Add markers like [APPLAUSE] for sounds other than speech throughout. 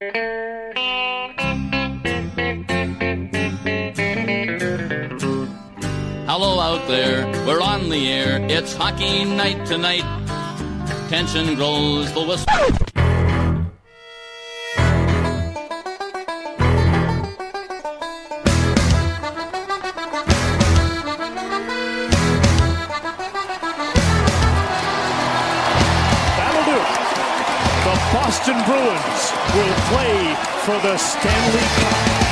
Hello out there, we're on the air. It's hockey night tonight. Tension grows, the whistle. That'll do. The Boston Bruins will play for the Stanley Cup.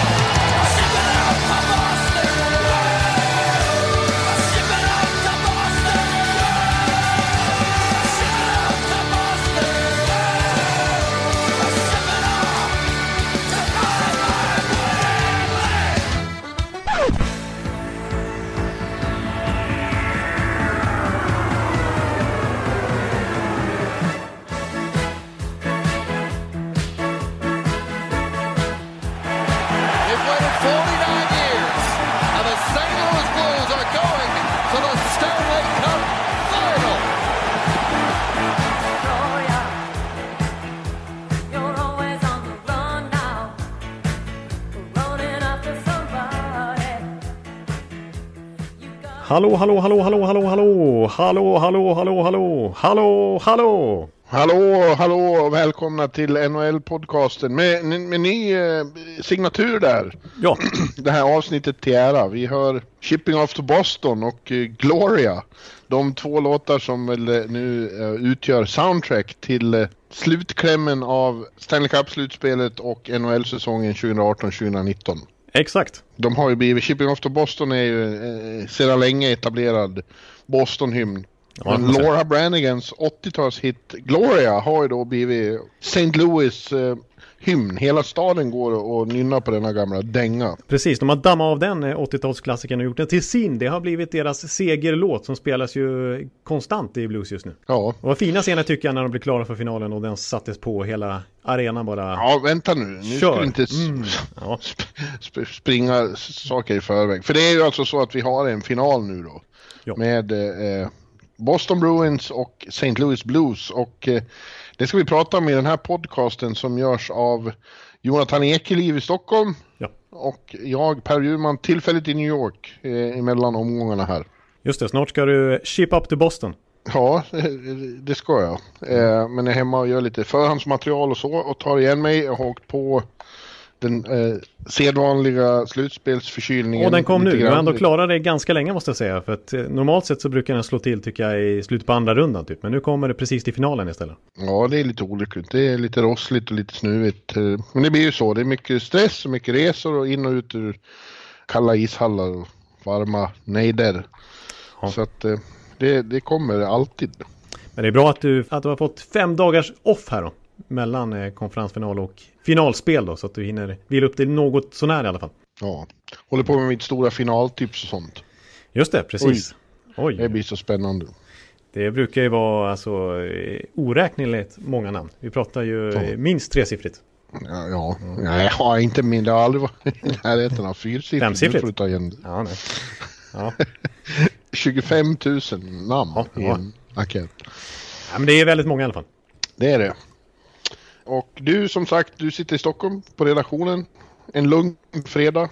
Hallå, hallå, hallå, hallå, hallå, hallå, hallå, hallå, hallå, hallå, hallå, hallå. Hallå, hallå och välkomna till NHL-podcasten med, med ny eh, signatur där. Ja, [CLEARS THROAT] Det här avsnittet till ära. Vi hör Shipping Off to Boston och eh, Gloria. De två låtar som väl eh, nu eh, utgör soundtrack till eh, slutklämmen av Stanley Cup-slutspelet och NHL-säsongen 2018-2019 exakt. De har ju blivit, Shipping Off to Boston är ju eh, sedan länge etablerad Boston-hymn. Ja, Men Laura Brannigans 80-talshit Gloria har ju då blivit St. Louis eh, hymn. Hela staden går och nynnar på denna gamla dänga. Precis, de har dammat av den eh, 80-talsklassikern och gjort den till sin. Det har blivit deras segerlåt som spelas ju konstant i blues just nu. Ja. Och vad fina scener tycker jag när de blev klara för finalen och den sattes på hela arenan bara. Ja, vänta nu. Nu Kör. ska vi inte Mm, ja. sp sp springa saker i förväg. För det är ju alltså så att vi har en final nu då. Ja. Med eh, Boston Bruins och St. Louis Blues. Och eh, det ska vi prata om i den här podcasten som görs av Jonathan Ekeliv i Stockholm. Ja. Och jag, Per Bjurman, tillfälligt i New York eh, emellan omgångarna här. Just det, snart ska du ship up till Boston. Ja, det ska jag. Eh, men jag är hemma och gör lite förhandsmaterial och så och tar igen mig. Jag har åkt på den eh, sedvanliga slutspelsförkylningen. Och den kom nu. grann. ändå klarat det ganska länge måste jag säga. För att eh, normalt sett så brukar den slå till tycker jag i slutet på andra rundan typ. Men nu kommer det precis till finalen istället. Ja, det är lite olyckligt. Det är lite rossligt och lite snuvigt. Eh, Men det blir ju så. Det är mycket stress och mycket resor och in och ut ur kalla ishallar och varma nejder. Ja. Så att eh, det, det kommer alltid. Men det är bra att du, att du har fått fem dagars off här då. Mellan eh, konferensfinal och finalspel då. Så att du hinner vila upp dig något sånär i alla fall. Ja. Håller på med mitt stora finaltips och sånt. Just det, precis. Oj. Det blir så spännande. Det brukar ju vara alltså eh, oräkneligt många namn. Vi pratar ju Ja. minst tresiffrigt. Ja, ja. Nej, jag har inte min. Det har aldrig varit i närheten av fyrsiffrigt. Femsiffrigt. Ja, nej. Ja. [LAUGHS] 25 000 namn Ja, i ja. en enkät. ja, men det är väldigt många i alla fall. Det är det. Och du som sagt, du sitter i Stockholm på redaktionen. En lugn fredag.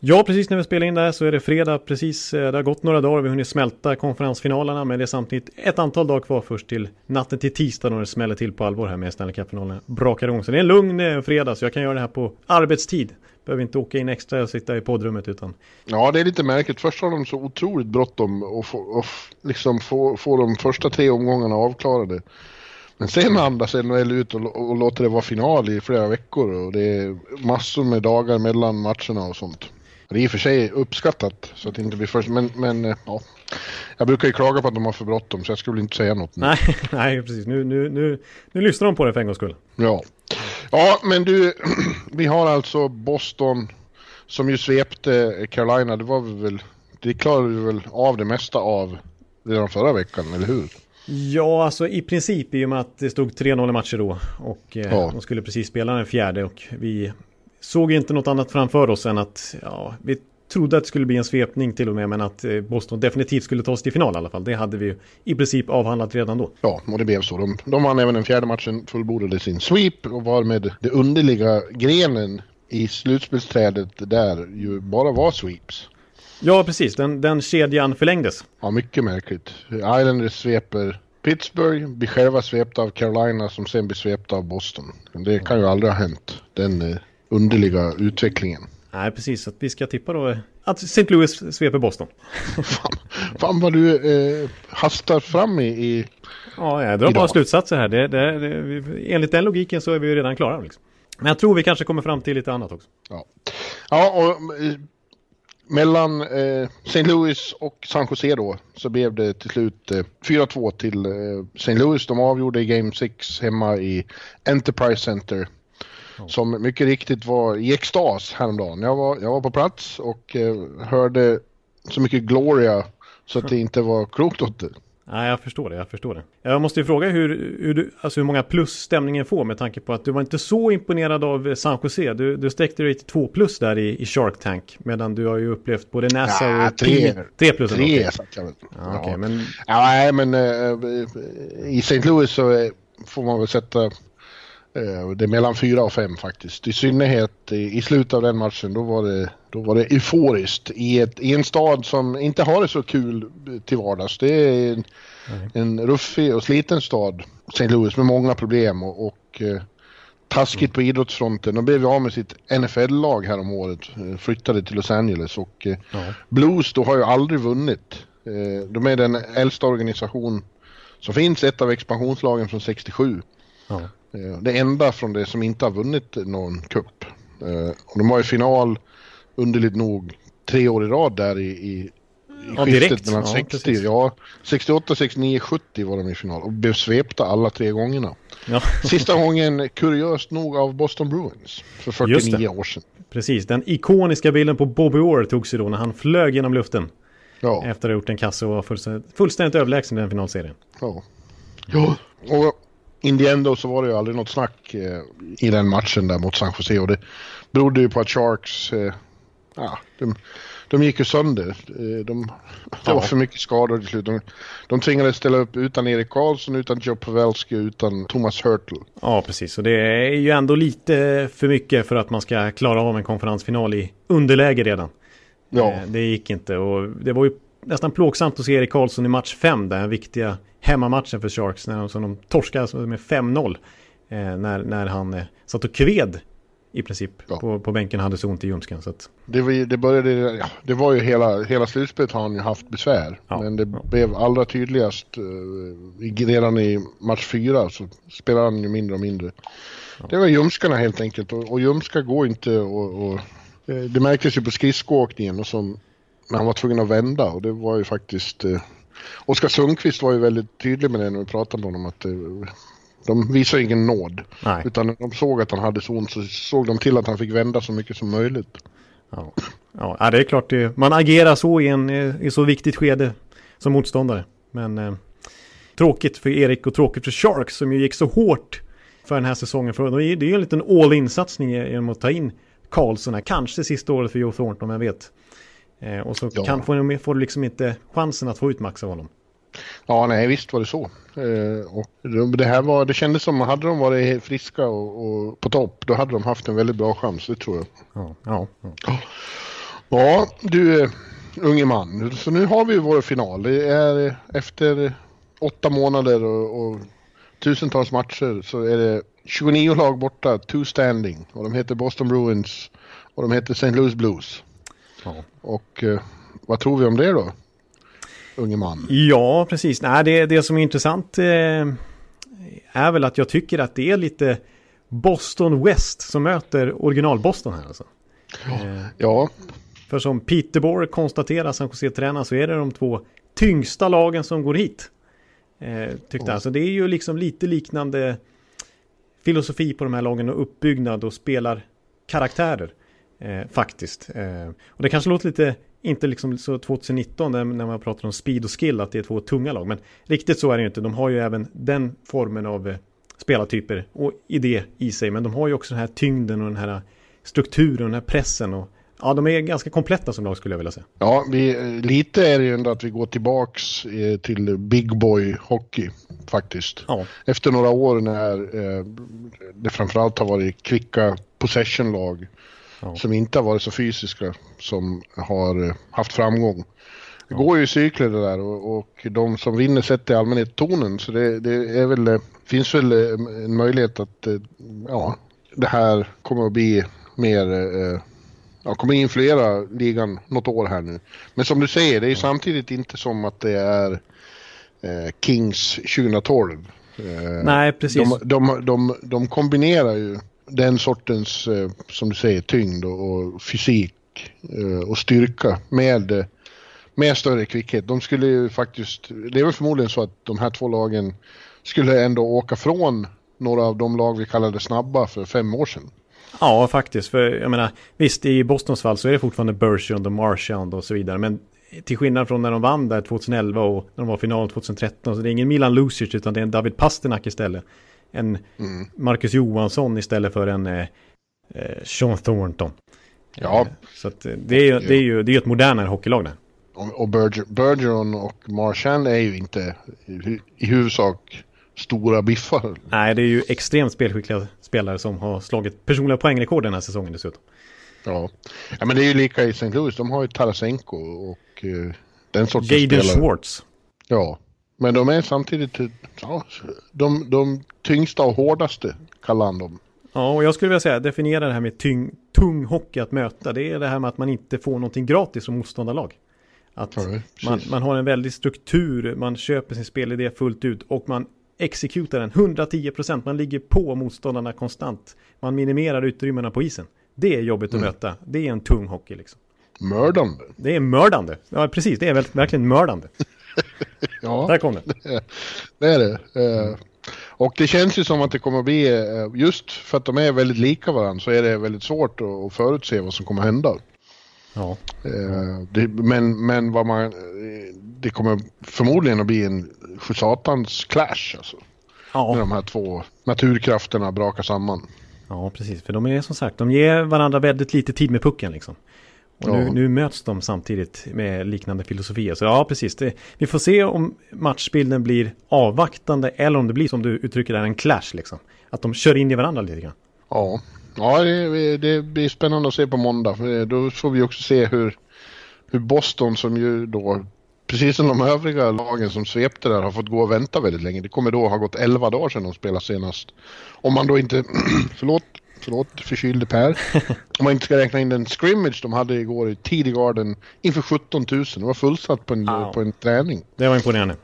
Ja, precis när vi spelar in det här så är det fredag precis. eh, Det har gått några dagar, vi har hunnit smälta konferensfinalerna men det är samtidigt ett antal dagar kvar först till natten till tisdag när det smäller till på allvar här med Stanley Cup-finalen. Brakar igång. Så det är en lugn eh, fredag så jag kan göra det här på arbetstid. Behöver inte åka in extra och sitta i poddrummet utan Ja, det är lite märkligt. Först har de så otroligt bråttom och, få, och liksom få, få de första tre omgångarna avklarade. Men sen andas NHL ut och, och låter det vara final i flera veckor och det är massor med dagar mellan matcherna och sånt. Det är i och för sig uppskattat så att det inte blir först, men, men eh, ja. Jag brukar ju klaga på att de har för bråttom så jag skulle inte säga något nu. nej, [LAUGHS] nej precis. Nu, nu, nu, nu lyssnar de på det för en gångs skull. Ja. ja, men du, [CLEARS THROAT] vi har alltså Boston som ju svepte Carolina. Det var vi väl, det klarade vi väl av det mesta av redan förra veckan, eller hur? Ja, alltså i princip i och med att det stod 3-0 i matcher då. Och eh, Ja. de skulle precis spela den fjärde och vi såg inte något annat framför oss än att ja, vi trodde att det skulle bli en svepning till och med, men att eh, Boston definitivt skulle ta sig till final i alla fall. Det hade vi i princip avhandlat redan då. Ja, och det blev så. De, de vann även den fjärde matchen, fullbordade sin sweep och var med det underliga grenen i slutspelsträdet där ju bara var sweeps. Ja, precis. Den, den kedjan förlängdes. Ja, mycket märkligt. Islanders sveper Pittsburgh, blir själva svepta av Carolina som sen blir svepta av Boston. Det kan ju aldrig ha hänt, den eh, underliga utvecklingen. Nej, precis. Att vi ska tippa då att St. Louis sveper Boston. [LAUGHS] Fan, fan vad du eh, hastar fram i, i... Ja, jag drar Idag. bara slutsatser här. Det, det, det, enligt den logiken så är vi ju redan klara. Liksom. Men jag tror vi kanske kommer fram till lite annat också. Ja, ja och eh, mellan eh, St. Louis och San Jose då så blev det till slut eh, 4-2 till eh, St. Louis. De avgjorde i Game 6 hemma i Enterprise Center. Som mycket riktigt var i extas häromdagen. Jag var, jag var på plats och eh, hörde så mycket Gloria så att det inte var klokt åt det. Nej, jag förstår det. Jag förstår det. Jag måste ju fråga hur, hur, du, alltså hur många plus stämningen får med tanke på att du var inte så imponerad av eh, San Jose. Du, du sträckte dig till två plus där i, i Shark Tank. Medan du har ju upplevt både NASA Ja, och tre. tre plus. Tre satt jag väl. Ja, okej, men Ja, nej, men eh, i St. Louis så eh, får man väl sätta eh, det är mellan fyra och fem faktiskt. I synnerhet i, slutet av den matchen då var det, då var det euforiskt i, ett, i en stad som inte har det så kul till vardags. Det är en, en ruffig och sliten stad, St. Louis, med många problem och, och eh, taskigt på idrottsfronten. De blev av med sitt NFL-lag här om året, eh, flyttade till Los Angeles och eh, Ja. Blues då har ju aldrig vunnit. Eh, de är den äldsta organisation som finns, ett av expansionslagen från 67. ja. Eh, det enda från det som inte har vunnit någon cup. Eh, och de var i final, underligt nog, tre år i rad där i, i, i Ja, skiftet direkt. mellan Ja, 60, precis. ja, 68, 69, 70 var de i final och blev svepta alla tre gångerna. ja. [LAUGHS] Sista gången, kuriöst nog, av Boston Bruins för Just 49 det. år sedan. Precis, den ikoniska bilden på Bobby Orr togs ju då när han flög genom luften. Ja. Efter att ha gjort en kasse och var fullständigt, fullständigt överlägsen i den finalserien. Ja. ja. Och in the end så var det ju aldrig något snack eh, i den matchen där mot San Jose och det berodde ju på att Sharks, eh, ja, de, de gick ju sönder. Eh, de, det var för mycket skador till slut. De, de tvingades ställa upp utan Erik Karlsson, utan Joe Pavelski, utan Thomas Hurtle. Ja, precis. Och det är ju ändå lite för mycket för att man ska klara av en konferensfinal i underläge redan. Ja, Det gick inte och det var ju nästan plågsamt att se Erik Karlsson i match 5, den viktiga hemmamatchen för Sharks, när de, som de torskade alltså med 5-0. Eh, när, när han eh, satt och kved i princip Ja. på, på bänken hade så ont i ljumsken. Så att, det, var, det började, ja, det var ju hela, hela slutspelet har han ju haft besvär. Ja, Men det blev allra tydligast eh, redan i match fyra så spelar han ju mindre och mindre. Det var ljumskarna helt enkelt och, och ljumskar går inte och, och det märktes ju på skridskoåkningen och som när han var tvungen att vända och det var ju faktiskt eh, Oskar Sundqvist var ju väldigt tydlig med det när vi pratade med honom att eh, de visar ingen nåd. nej. Utan de såg att han hade så ont så såg de till att han fick vända så mycket som möjligt. Ja, ja det är klart. Det, man agerar så i, en, eh, i så viktigt skede som motståndare. Men eh, tråkigt för Erik och tråkigt för Sharks som ju gick så hårt för den här säsongen. För det är ju en liten all-in-satsning genom att ta in Karlsson här. Kanske sista året för Joe Thornton, jag vet. Eh, och så Ja. kan, får, får du liksom inte chansen att få ut max av honom. Ja, nej, visst var det så. Eh, och det, här var, det kändes som att hade de varit friska och, och på topp, då hade de haft en väldigt bra chans, det tror jag. Ja, ja, ja. Ja, du eh, unge man, så nu har vi vår final. Det är efter åtta månader och, och tusentals matcher så är det 29 lag borta, two standing. Och de heter Boston Bruins och de heter St. Louis Blues. Ja. Och eh, vad tror vi om det då? Unge man. Ja, precis. Nej, det, det som är intressant eh, är väl att jag tycker att det är lite Boston West som möter original-Boston här alltså. Eh, Ja, för som Peter Bohr konstaterar, San Jose-tränaren, så är det de två tyngsta lagen som går hit. Eh, tyckte han. Så det är ju liksom lite liknande filosofi på de här lagen och uppbyggnad och spelar karaktärer. Eh, faktiskt. Eh, och det kanske låter lite, inte liksom så 2019 när, när man pratar om speed och skill, att det är två tunga lag. Men riktigt så är det ju inte. De har ju även den formen av eh, spelartyper och idé i sig. Men de har ju också den här tyngden och den här strukturen och den här pressen och ja, de är ganska kompletta som lag skulle jag vilja säga. Ja, vi, lite är det ju ändå att vi går tillbaks eh, till big boy hockey faktiskt. Ja. Efter några år när eh, det framförallt har varit kvicka possession-lag Ja. som inte har varit så fysiska som har eh, haft framgång. Det går ju i cykler det där och, och de som vinner sätter i allmänhet tonen så det, det är väl, eh, finns väl eh, en möjlighet att ja, det här kommer att bli mer eh, Ja, kommer influera ligan något år här nu. Men som du säger, det är ju samtidigt inte som att det är eh, Kings 2012. Eh, Nej, precis. De, de, de, de kombinerar ju den sortens, eh, som du säger, tyngd och, fysik eh, och styrka med, med större kvickhet. De skulle ju faktiskt, det är väl förmodligen så att de här två lagen skulle ändå åka från några av de lag vi kallade snabba för fem år sedan. Ja, faktiskt. För jag menar, visst i Bostons fall så är det fortfarande Bergeron och Marchand och så vidare. Men till skillnad från när de vann där 2011 och när de var i final 2013. Så det är ingen Milan Lucic utan det är en David Pasternak istället. En Marcus Johansson istället för en eh, eh, Sean Thornton. Ja, Så att eh, det är ju, det är ju, det är ett modernare hockeylag där. Och, och Berger, Bergeron och Marchand är ju inte i, hu- i huvudsak stora biffar. Nej, det är ju extremt spelskickliga spelare som har slagit personliga poängrekord den här säsongen dessutom. Ja. ja, men det är ju lika i St. Louis. De har ju Tarasenko och eh, den sortens Jaden spelare. Schwartz. Ja, men de är samtidigt ja, de, de tyngsta och hårdaste kallar han dem. Ja, och jag skulle vilja säga definiera det här med tyng, tung hockey att möta. Det är det här med att man inte får någonting gratis som motståndarlag. Att Ja, man, man har en väldig struktur, man köper sin spelidé fullt ut och man exekutar den 110%. Man ligger på motståndarna konstant. Man minimerar utrymmena på isen. Det är jobbigt att möta. Det är en tung hockey liksom. Mördande. Det är mördande. Ja, precis. Det är verkligen mördande. [LAUGHS] Ja, [LAUGHS] Där kom det. det är det. Eh, och det känns ju som att det kommer att bli, eh, just för att de är väldigt lika varandra så är det väldigt svårt att, förutse vad som kommer att hända. Ja. Eh, det, men, men vad man, det kommer förmodligen att bli en satans clash alltså. När Ja. de här två naturkrafterna brakar samman. ja, precis. För de är som sagt, de ger varandra väldigt lite tid med pucken liksom. Och nu, Ja. nu möts de samtidigt med liknande filosofier. Så ja, precis. Det, vi får se om matchbilden blir avvaktande eller om det blir som du uttrycker det, en clash liksom. Att de kör in i varandra lite grann. Ja, ja det, det blir spännande att se på måndag. För då får vi också se hur, hur Boston som ju då, precis som de övriga lagen som svepte där, har fått gå och vänta väldigt länge. Det kommer då ha gått 11 dagar sedan de spelade senast. Om man då inte, [CLEARS THROAT] förlåt, förlåt förkylde Per. Om man inte ska räkna in den scrimmage de hade igår i TD Garden inför 17 000. Det var fullsatt på en, Ja. på en träning. Det var imponerande.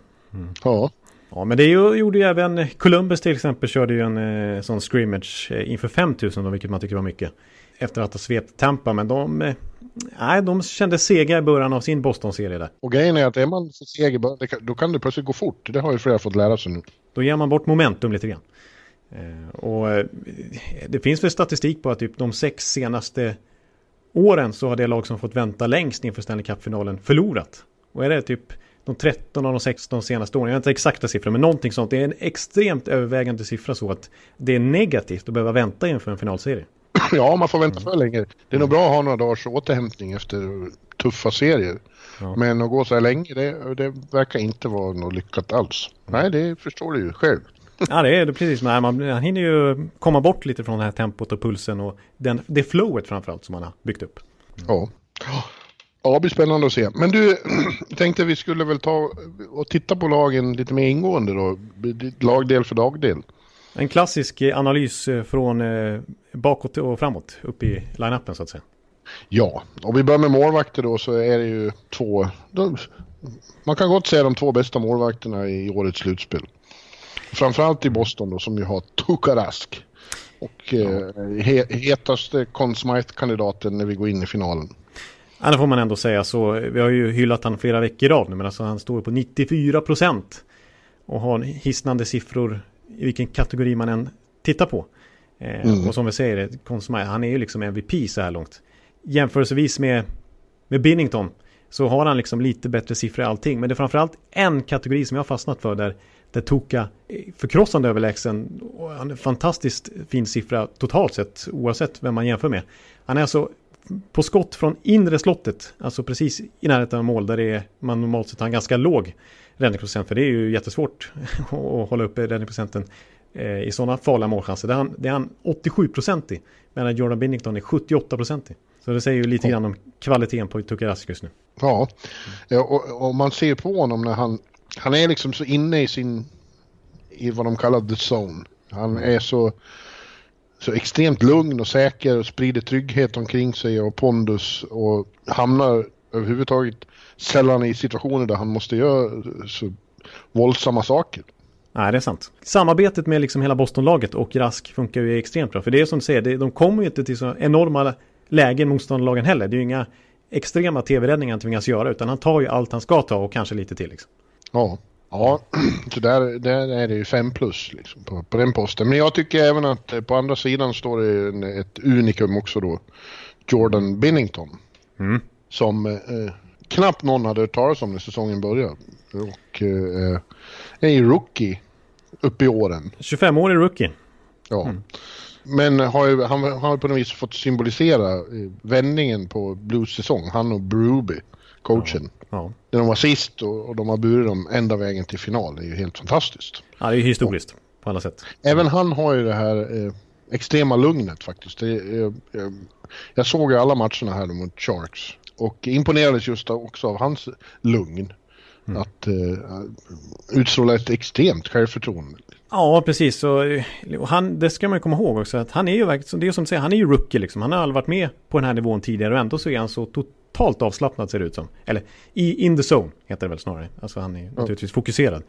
Ja, Ja, men det gjorde ju även Columbus till exempel körde ju en eh, sån scrimmage eh, inför 5000 då, vilket man tycker var mycket. Efter att ha svept Tampa, men de, eh, nej, de kände sega i början av sin Boston-serie där. och grejen är att är man för seg i början, då kan det plötsligt gå fort. Det har ju flera fått lära sig nu. Då ger man bort momentum lite grann. Eh, och eh, det finns väl statistik på att typ de sex senaste åren så har det lag som fått vänta längst inför Stanley Cup-finalen förlorat. Och är det typ de 13 av de 16 senaste åren, jag har inte exakta siffror, men någonting sånt. Det är en extremt övervägande siffra så att det är negativt att behöva vänta inför en finalserie. [CLEARS THROAT] Ja, man får vänta för länge. Det är nog bra att ha några dagars återhämtning efter tuffa serier. Ja. Men att gå så här länge, det, det verkar inte vara något lyckat alls. Nej, det förstår du ju själv. Ja, det är det precis. Man, man hinner ju komma bort lite från det här tempot och pulsen och den, det flowet framförallt som man har byggt upp. Ja. Ja, det blir spännande att se. Men du, [CLEARS THROAT] tänkte vi skulle väl ta och titta på lagen lite mer ingående då. Lagdel för dagdel. En klassisk analys eh, från eh, bakåt och framåt upp i line-upen så att säga. Ja, om vi börjar med målvakter då så är det ju två... De, man kan gott säga de två bästa målvakterna i årets slutspel. Framförallt i Boston då som ju har Tukarask. Och eh, he, hetaste Conn Smythe-kandidaten när vi går in i finalen. Ja, det får man ändå säga så. Vi har ju hyllat han flera veckor i rad nu, men alltså han står på 94 procent. Och har hisnande siffror i vilken kategori man än tittar på. Eh, Och som vi säger, Conn Smythe, han är ju liksom MVP så här långt. Jämförelsevis med, med Binnington så har han liksom lite bättre siffror i allting. Men det är framförallt en kategori som jag har fastnat för där, där Toka är förkrossande överlägsen. Och han en fantastiskt fin siffra totalt sett oavsett vem man jämför med. Han är alltså på skott från inre slottet, alltså precis i närheten av mål där är, man normalt sett har en ganska låg räddningsprocent, för det är ju jättesvårt [LAUGHS] att hålla uppe räddningsprocenten eh, i sådana farliga målchanser. Det är han, det är han 87% i, medan Jordan Binnington är 78% i. Så det säger ju lite grann om kvaliteten på Tuukka Rask just nu. Ja, Ja, och, och man ser på honom när han, han är liksom så inne i sin, i vad de kallar the zone. Han är så, så extremt lugn och säker och sprider trygghet omkring sig och pondus och hamnar överhuvudtaget sällan i situationer där han måste göra så våldsamma saker. Nej, det är sant. Samarbetet med liksom hela Bostonlaget och Rask funkar ju extremt bra. För det är som du säger, de kommer ju inte till så enorma lägen motståndarlagen heller. Det är ju inga extrema tv-räddningar han tvingas göra, utan han tar ju allt han ska ta och kanske lite till. Liksom. Ja, ja [CLEARS THROAT] så där, där är det ju fem plus liksom, på, på den posten. Men jag tycker även att eh, på andra sidan står det en, ett unikum också då. Jordan Binnington. Mm. Som eh, knappt någon hade hört talas om när säsongen började. Och eh, är ju rookie uppe i åren. 25-årig rookie. Ja. Men har ju, han har på något vis fått symbolisera eh, vändningen på Blues säsong. Han och Bruby, coachen. Ja. När de var sist och, och de har burit dem ända vägen till final. Det är ju helt fantastiskt. ja, det är historiskt på alla sätt. Även han har ju det här eh, extrema lugnet faktiskt. Det, eh, eh, jag såg ju alla matcherna här mot Sharks. Och imponerades just också av hans lugn. Att eh, utstråla ett extremt självförtroende. Ja, precis. Och, och han, det ska man ju komma ihåg också. Att han är ju verkligen, det är som du säger, han är ju rookie liksom. Han har aldrig varit med på den här nivån tidigare och ändå så är han så totalt avslappnad ser det ut som. Eller i in the zone heter det väl snarare. Alltså han är naturligtvis fokuserad.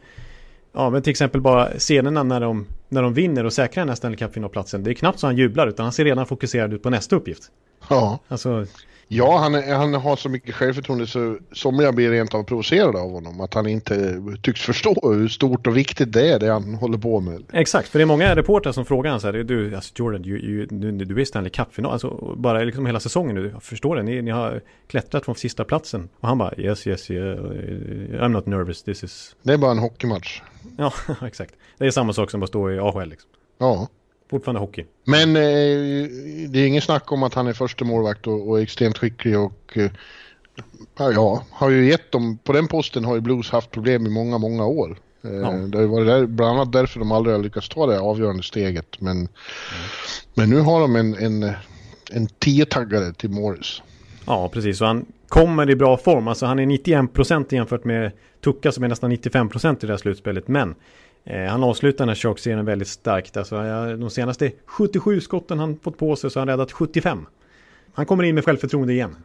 Ja, men till exempel bara scenerna när de, när de vinner och säkrar den här Stanley Cup-finalplatsen. Det är knappt så han jublar utan han ser redan fokuserad ut på nästa uppgift. Ja, Alltså, ja han, han har så mycket självförtroende så somliga blir rent av provocerade av honom. Att han inte tycks förstå hur stort och viktigt det är det han håller på med. Exakt, för det är många reportrar som frågar han så här, du, alltså Jordan, du, du, du, du är Stanley Cup-final, alltså bara liksom hela säsongen nu, jag förstår det, ni, ni har klättrat från sista platsen. Och han bara, yes, yes, yeah, I'm not nervous, this is... Det är bara en hockeymatch. Ja, [LAUGHS] exakt. Det är samma sak som att stå i AHL liksom. Ja. Fortfarande hockey. Men eh, det är ingen snack om att han är första målvakt och, och extremt skicklig och eh, ja, har ju gett dem, på den posten har ju Blues haft problem i många, många år. Eh, Ja. Det har varit där, bland annat därför de aldrig har lyckats ta det avgörande steget. Men, men nu har de en, en, en tiotaggare till Morris. Ja, precis. Och han kommer i bra form. Alltså han är 91% jämfört med Tucka som är nästan 95% i det här slutspelet. Men han avslutar den här Sharks-serien väldigt starkt. Alltså, de senaste 77 skotten han fått på sig så har han räddat 75. Han kommer in med självförtroende igen.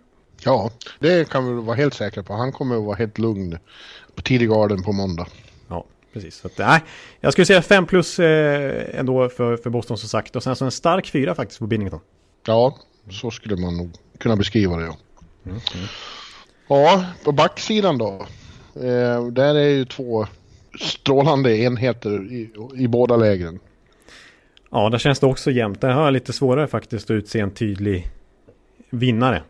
Ja, det kan vi vara helt säkra på. Han kommer att vara helt lugn på tidig garden på måndag. Ja, precis. Så att, nej, jag skulle säga 5 plus eh, ändå för, för Boston som sagt. Och sen så en stark fyra faktiskt på Binnington. Ja, så skulle man nog kunna beskriva det. Ja, ja på backsidan då. Eh, där är ju två strålande enheter i, i båda lägren. Ja, där känns det också jämnt. Där har jag lite svårare faktiskt att utse en tydlig vinnare.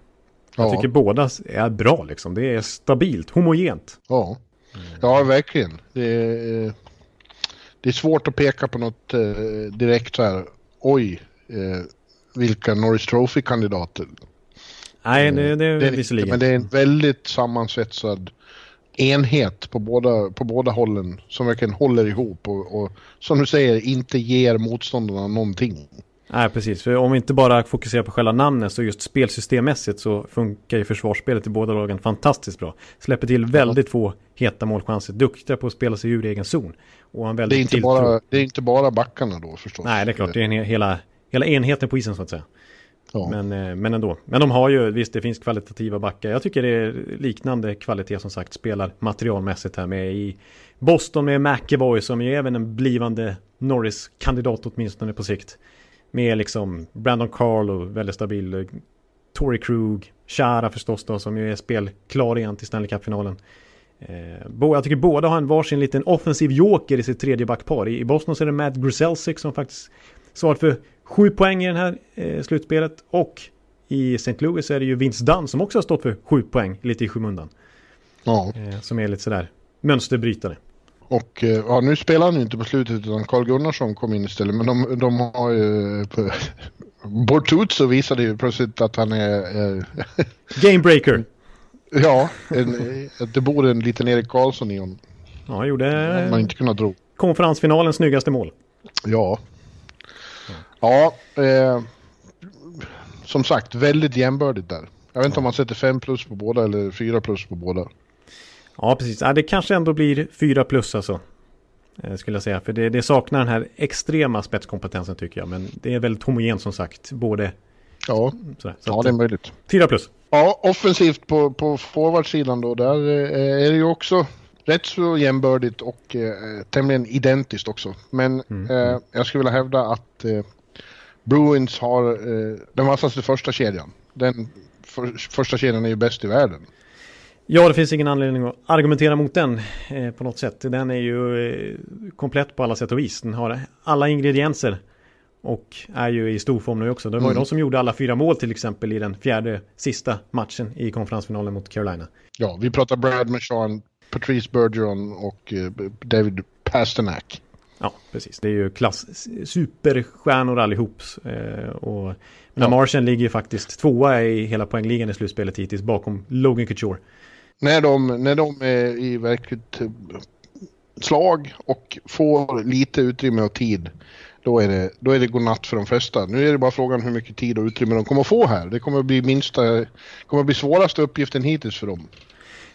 Jag Ja. tycker båda är bra liksom. Det är stabilt, homogent. Ja, ja verkligen. Det är, det är svårt att peka på något eh, direkt så här. Oj, eh, vilka Norris Trophy-kandidater. Nej, det, det, Det är det visserligen. men det är en väldigt sammansvetsad enhet på båda, på båda hållen som verkligen håller ihop och, och som du säger inte ger motståndarna någonting. Nej, precis. För om vi inte bara fokuserar på själva namnet så just spelsystemmässigt så funkar ju försvarsspelet i båda lagen fantastiskt bra. Släpper till väldigt få heta målchanser. Duktiga på att spela sig ur egen zon. Och en Det väldigt är, inte tilltro. bara, det är inte bara backarna då förstås. Nej, det är klart. Det är en, he- hela, hela enheten på isen så att säga. Ja. Men, eh, men ändå. Men de har ju, visst det finns kvalitativa backar. Jag tycker det är liknande kvalitet som sagt spelar materialmässigt här med i Boston med McEvoy som ju är även en blivande Norris-kandidat åtminstone på sikt. Med liksom Brandon Carlo, väldigt stabil. Eh, Tory Krug, Chara förstås då som ju är spelklar igen till Stanley Cup-finalen. Eh, jag tycker båda har en varsin liten offensiv joker i sitt tredje backpar. I, Boston så är det Matt Gruselsic som faktiskt svarat för sju poäng i det här eh, slutspelet. Och i St. Louis är det ju Vince Dunn som också har stått för sju poäng lite i skymundan. Ja. Eh, som är lite sådär mönsterbrytare. Och eh, ja, nu spelar han ju inte på slutet utan Carl Gunnarsson kom in istället. Men de, de har ju... [LAUGHS] Bortuzzo visade ju plötsligt att han är... [LAUGHS] är Gamebreaker. ja, en, att det bor en liten Erik Karlsson i honom. Ja, han gjorde Man eh, inte kunnat tro. konferensfinalens snyggaste mål. Ja. Ja, eh, som sagt väldigt jämbördigt där. Jag vet inte om man sätter 5 plus på båda eller 4 plus på båda. Ja, precis. Ja, det kanske ändå blir 4 plus alltså. eh, Skulle jag säga. För det, det saknar den här extrema spetskompetensen tycker jag. Men det är väldigt homogent som sagt. Både Ja, sådär. Så ja det är möjligt. 4 plus. Ja, offensivt på, på forwardsidan då, där eh, är det ju också rätt så jämbördigt och eh, tämligen identiskt också. Men eh, jag skulle vilja hävda att eh, Bruins har eh, den vassaste första kedjan. Den för, första kedjan är ju bäst i världen. Ja, det finns ingen anledning att argumentera mot den eh, på något sätt. Den är ju eh, komplett på alla sätt och vis. Den har alla ingredienser och är ju i stor form nu också. Det var ju de som gjorde alla fyra mål till exempel i den fjärde sista matchen i konferensfinalen mot Carolina. Ja, vi pratar Brad Marchand, Patrice Bergeron och eh, David Pasternak. Ja, precis. Det är ju klass superstjärnor allihop. Eh, och Ja. Martian ligger ju faktiskt tvåa i hela poängligan i slutspelet hittills bakom Logan Couture. När de, när de är i verkligt eh, slag och får lite utrymme och tid, då är det, då är det godnatt för de flesta. Nu är det bara frågan hur mycket tid och utrymme de kommer att få här. Det kommer att bli minsta, kommer att bli svåraste uppgiften hittills för dem.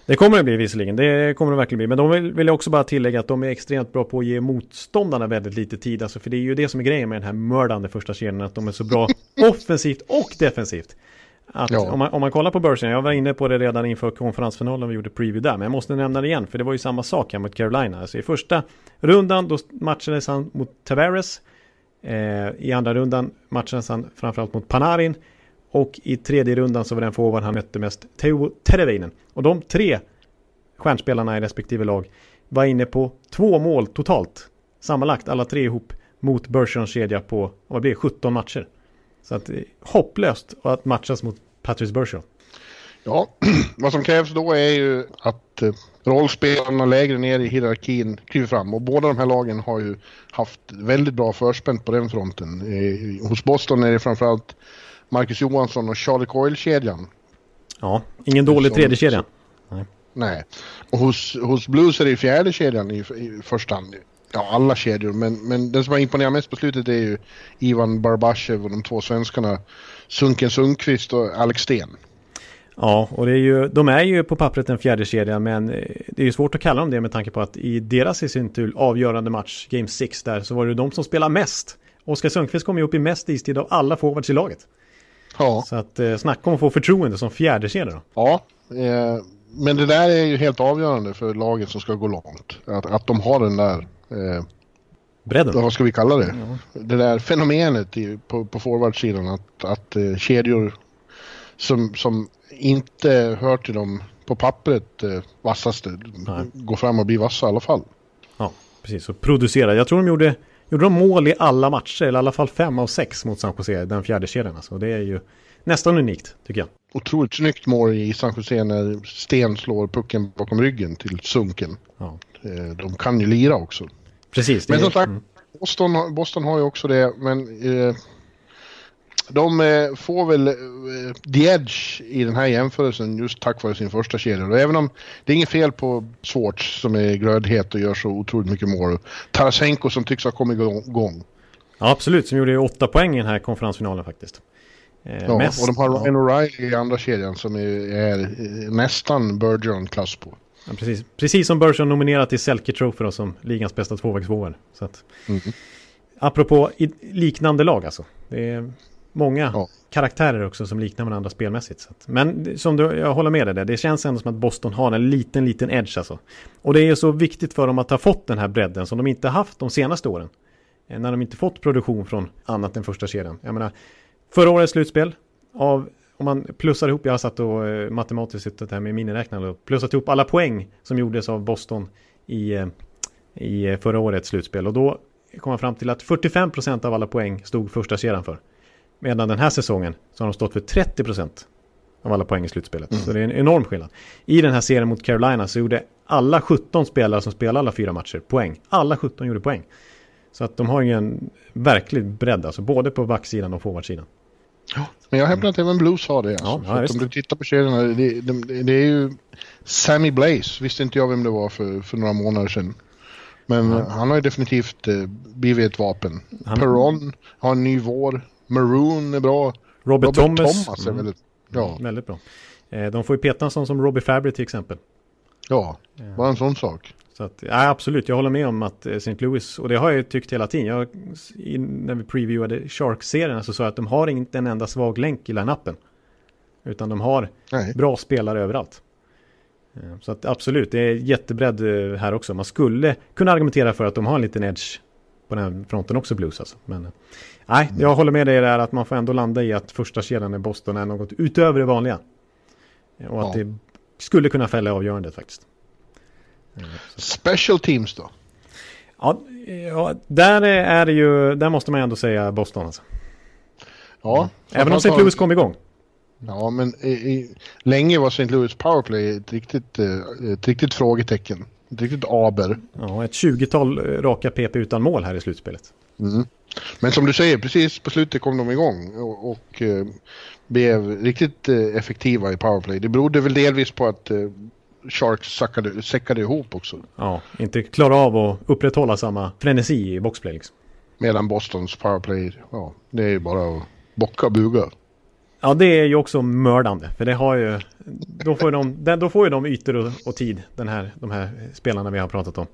Det kommer det bli visserligen, det kommer det verkligen bli. Men de vill, vill jag också bara tillägga att de är extremt bra på att ge motståndarna väldigt lite tid. Alltså, för det är ju det som är grejen med den här mördande första kedjan, att de är så bra [LAUGHS] offensivt och defensivt. Att Ja. om, man, om man kollar på börsen, jag var inne på det redan inför konferensfinalen vi gjorde preview där, men jag måste nämna det igen, för det var ju samma sak här mot Carolina. Alltså i första rundan då matchades han mot Tavares. Eh, I andra rundan matchades han framförallt mot Panarin. Och i tredje rundan så var den forward han mötte mest Teuvo Terveinen. Och de tre stjärnspelarna i respektive lag var inne på två mål totalt. Sammanlagt alla tre ihop mot Bergerons kedja på, vad blir det, 17 matcher. Så att det är hopplöst att matchas mot Patrice Bergeron. Ja, [CLEARS THROAT] vad som krävs då är ju att eh, rollspelarna lägre ner i hierarkin kliver fram och båda de här lagen har ju haft väldigt bra förspänt på den fronten. Eh, hos Boston är det framförallt Marcus Johansson och Charlie Coyle-kedjan. Ja, ingen dålig Som- tredje kedja. Nej. Och hos, hos Blues är det fjärde kedjan i, i första hand. Ja, alla kedjor, men, men den som har imponerat mest på slutet är ju Ivan Barbashev och de två svenskarna Sunken Sundqvist och Alex Sten. Ja, och det är ju, de är ju på pappret en fjärde kedja men eh, det är ju svårt att kalla dem det med tanke på att i deras i sin tur avgörande match, Game 6 där, så var det de som spelar mest. Oskar Sundqvist kom ju upp i mest istid av alla forwards i laget. Ja, Så att eh, snacka om att få förtroende som fjärde kedja då. ja eh, men det där är ju helt avgörande för laget som ska gå långt. Att, att de har den där, eh, Bredden. vad ska vi kalla det? Det där fenomenet i, på, på forwardsidan att, att eh, kedjor som, som inte hör till dem på pappret eh, vassaste Nej. går fram och blir vassa i alla fall. Ja, precis. Och producera. Jag tror de gjorde, gjorde de mål i alla matcher, eller i alla fall fem av sex mot San Jose, den fjärde kedjan. Alltså. Det är ju nästan unikt, tycker jag. Otroligt snyggt mål i San Jose när Sten slår pucken bakom ryggen till Sunken. Ja. Eh, de kan ju lira också. Precis. Men som sagt, mm. Boston, har- Boston har ju också det, men eh, de eh, får väl eh, the edge i den här jämförelsen just tack vare sin första kedja. Och även om det är inget fel på Swartz som är glödhet och gör så otroligt mycket mål. Tarasenko som tycks ha kommit igång. Ja, absolut. Som gjorde ju åtta poäng i den här konferensfinalen faktiskt. Eh, Ja, mest- och de har ja. Ryan O'Reilly i andra kedjan som är, är eh, nästan Bergeron-klass på. Ja, precis. precis som Bergeron nominerat till Selke Trophy då, som ligans bästa tvåvägsforward. Så att, Mhm. Apropå liknande lag alltså. Det är många Ja. karaktärer också som liknar varandra spelmässigt. Så att, men som du, jag håller med dig där, det känns ändå som att Boston har en liten, liten edge alltså. Och det är så viktigt för dem att ha fått den här bredden som de inte haft de senaste åren. Eh, När de inte fått produktion från annat än första kedjan. Jag menar, förra årets slutspel av om man plussar ihop, jag har satt och eh, matematiskt suttit här med miniräknare och plussat ihop alla poäng som gjordes av Boston i, eh, i förra årets slutspel. Och då kom man fram till att 45% av alla poäng stod första kedjan för. Medan den här säsongen så har de stått för 30% av alla poäng i slutspelet. Så det är en enorm skillnad. I den här serien mot Carolina så gjorde alla 17 spelare som spelade alla fyra matcher poäng. Alla 17 gjorde poäng. Så att de har ju en verklig bredd, alltså både på backsidan och forwardsidan. Men jag hävdar att även Blues har det. Alltså. Ja, ja, om du tittar på kedjorna, det, det, det är ju Sammy Blaze, visste inte jag vem det var för, för några månader sedan. Men eh, han har ju definitivt eh, blivit ett vapen. Han- Perron har en ny vår. Maroon är bra. Robert, Thomas. är Mm, väldigt... Ja, Väldigt bra. Eh, De får ju peta en sån som Robbie Fabry till exempel. ja, bara en sån sak. Så att, ja, absolut, jag håller med om att eh, St. Louis, och det har jag ju tyckt hela tiden. Jag, i, när vi previewade Sharks-serien så sa jag att de har inte en enda svag länk i line-upen. Utan de har Nej. bra spelare överallt. Eh, Så att absolut, det är jättebredd eh, här också. Man skulle kunna argumentera för att de har en liten edge på den här fronten också, Blues alltså. Men eh, nej, jag håller med dig där att man får ändå landa i att första kedjan i Boston är något utöver det vanliga. Och att Ja. det skulle kunna fälla avgörandet faktiskt. Special teams då? Ja, ja där är det ju, där måste man ändå säga Boston alltså. Ja. Även om St. Louis kom igång. Ja, men i, i, länge var St. Louis powerplay ett riktigt, eh, ett riktigt frågetecken. Ett riktigt aber. Ja, ett 20-tal eh, raka PP utan mål här i slutspelet. Men som du säger, precis på slutet kom de igång och, och eh, blev riktigt eh, effektiva i powerplay. Det berodde väl delvis på att eh, Sharks sackade, säckade ihop också. Ja, inte klara av att upprätthålla samma frenesi i boxplay liksom. Medan Bostons powerplay, ja, det är ju bara att bocka och buga. Ja, det är ju också mördande. För det har ju... Då får ju de, då får ju de ytor och, och tid, den här, de här spelarna vi har pratat om.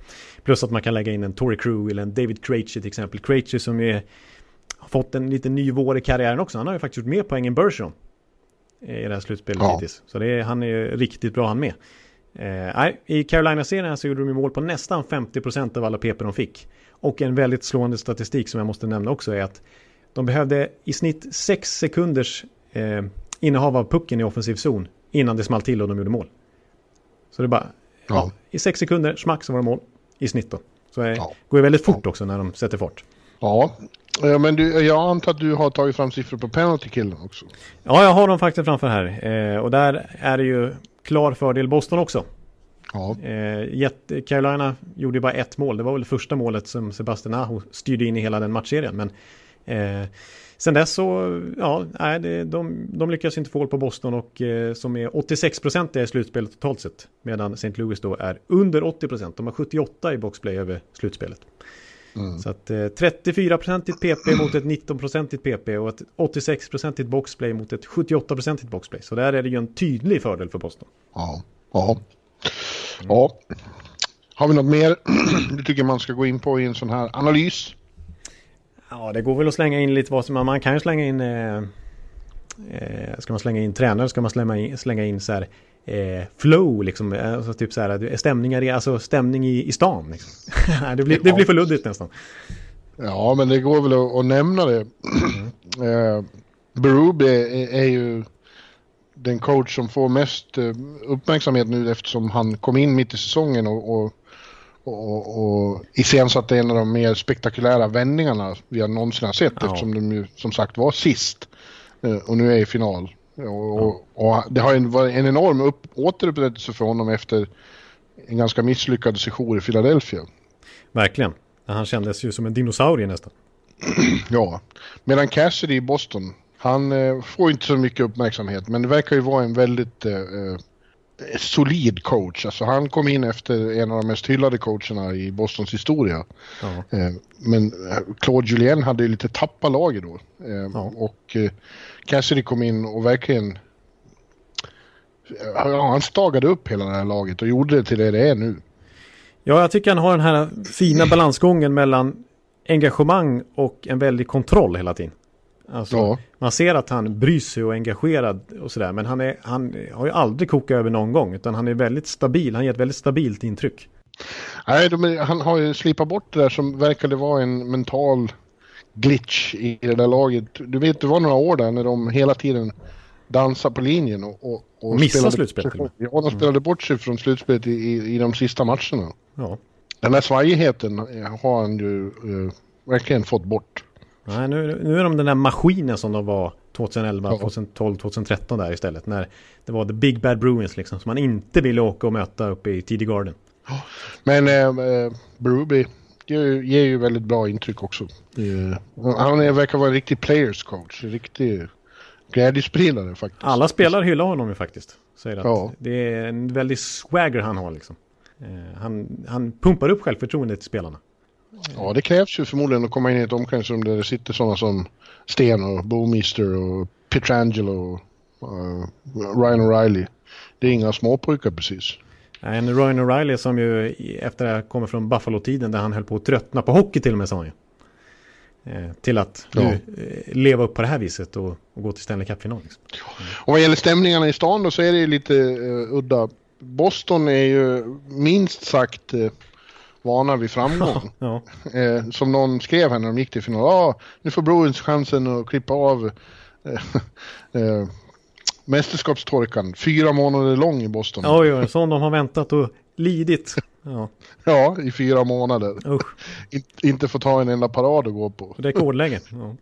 Plus att man kan lägga in en Tory Crew eller en David Krejci till exempel. Krejci som ju har fått en liten ny vår i karriären också. Han har ju faktiskt gjort mer poäng än Bergeron. I det här slutspelet Ja. hittills. Så det är, han är ju riktigt bra han med. Eh, I Carolina-serien så gjorde de mål på nästan 50% av alla PP de fick. Och en väldigt slående statistik som jag måste nämna också är att de behövde i snitt 6 sekunders eh, innehav av pucken i offensiv zon innan det small till och de gjorde mål. Så det är bara, ja. Ja. i 6 sekunder, smack så var det mål i snitt då. Så det Ja. går ju väldigt fort också när de sätter fart. Ja, eh, men du, jag antar att du har tagit fram siffror på penalty killen också. Ja, jag har dem faktiskt framför här. Eh, och där är det ju klar fördel Boston också. Ja, Eh, Carolina gjorde ju bara ett mål. Det var väl första målet som Sebastian Aho styrde in i hela den matchserien. Men eh, sen dess så, ja, nej, det, de, de lyckas inte få hål på Boston och eh, som är 86% i slutspelet totalt sett. Medan St. Louis då är under 80%. De har 78 i boxplay över slutspelet. Så att eh, 34% PP mot ett 19% PP och ett 86% boxplay mot ett 78% boxplay. Så där är det ju en tydlig fördel för Boston. ja, ja. Ja. Har vi något mer [CLEARS THROAT] du tycker man ska gå in på i en sån här analys? Ja, det går väl att slänga in lite vad som man kan ju slänga in. Eh, eh, ska man slänga in tränare ska man slänga in, slänga in så här eh, flow liksom. Alltså typ så här stämningar, i- alltså stämning i, i stan. Liksom. [LAUGHS] det, blir, det blir för luddigt nästan. Ja, men det går väl att, att nämna det. [CLEARS THROAT] eh, Berube är, är ju den coach som får mest eh, uppmärksamhet nu eftersom han kom in mitt i säsongen och, och, och, och iscensatte en av de mer spektakulära vändningarna vi har någonsin har sett Ja. eftersom de ju som sagt var sist eh, och nu är i final. Och, och, och det har varit en enorm upp, återupprättelse för honom efter en ganska misslyckad session i Philadelphia. Verkligen. Han kändes ju som en dinosaurie nästan. [CLEARS THROAT] Ja, medan Cassidy i Boston, han eh, får inte så mycket uppmärksamhet men det verkar ju vara en väldigt eh, eh, solid coach. Alltså han kom in efter en av de mest hyllade coacherna i Bostons historia. Ja. Eh, men eh, Claude Julien hade ju lite tappat laget då. Eh, Ja. Och Cassidy kom in och verkligen han stagade upp hela det här laget och gjorde det till det det är nu. Ja, jag tycker han har den här fina balansgången mellan engagemang och en väldig kontroll hela tiden. Alltså, Ja. Man ser att han bryr sig och är engagerad och sådär. Men han, är, han har ju aldrig kokat över någon gång. Utan han är väldigt stabil. Han ger ett väldigt stabilt intryck. Nej, de, han har ju slipat bort det där som verkade vara en mental glitch i det där laget. Du vet, det var några år där när de hela tiden dansade på linjen och... och, och Missade slutspelet. Ja, de spelade bort sig från slutspelet i, i, i de sista matcherna. Ja. Den där svajigheten har han ju eh, verkligen fått bort. Nej, nu, nu är de den där maskinen som de var 2011, Ja. 2012, 2013 där istället. När det var the big bad Bruins liksom. Som man inte ville åka och möta uppe i TD Garden. Men eh, eh, Berube ger, ju- ger ju väldigt bra intryck också. Eh, han är, verkar vara en riktig players coach. En riktig glädjespridare faktiskt. Alla spelare hyllar honom ju faktiskt. Säger att Ja. det är en väldig swagger han har liksom. Eh, han, han pumpar upp självförtroendet till spelarna. Ja, det krävs ju förmodligen att komma in i ett omklädningsrum där det sitter sådana som Sten och Boomister och Pietrangelo och eh, Ryan O'Reilly. Det är inga småpojkar precis. En Ryan O'Reilly som ju efter det här kommer från Buffalo-tiden där han höll på att tröttna på hockey till och med sa han ju. Eh, till att Ja. nu eh, leva upp på det här viset och, och gå till Stanley Cup-final. Liksom. Och vad gäller stämningarna i stan då så är det ju lite eh, udda. Boston är ju minst sagt eh, vana vid framgång. [LAUGHS] Ja, eh, som någon skrev här när de gick till final. Ah, nu får Bruins chansen att klippa av eh, [LAUGHS] eh, mästerskapstorkan. Fyra månader lång i Boston. oj, oj, sån de har väntat och lidit. Ja, Ja, i fyra månader. usch, [LAUGHS] In, inte få ta en enda parad att gå på. rekordläge. Ja.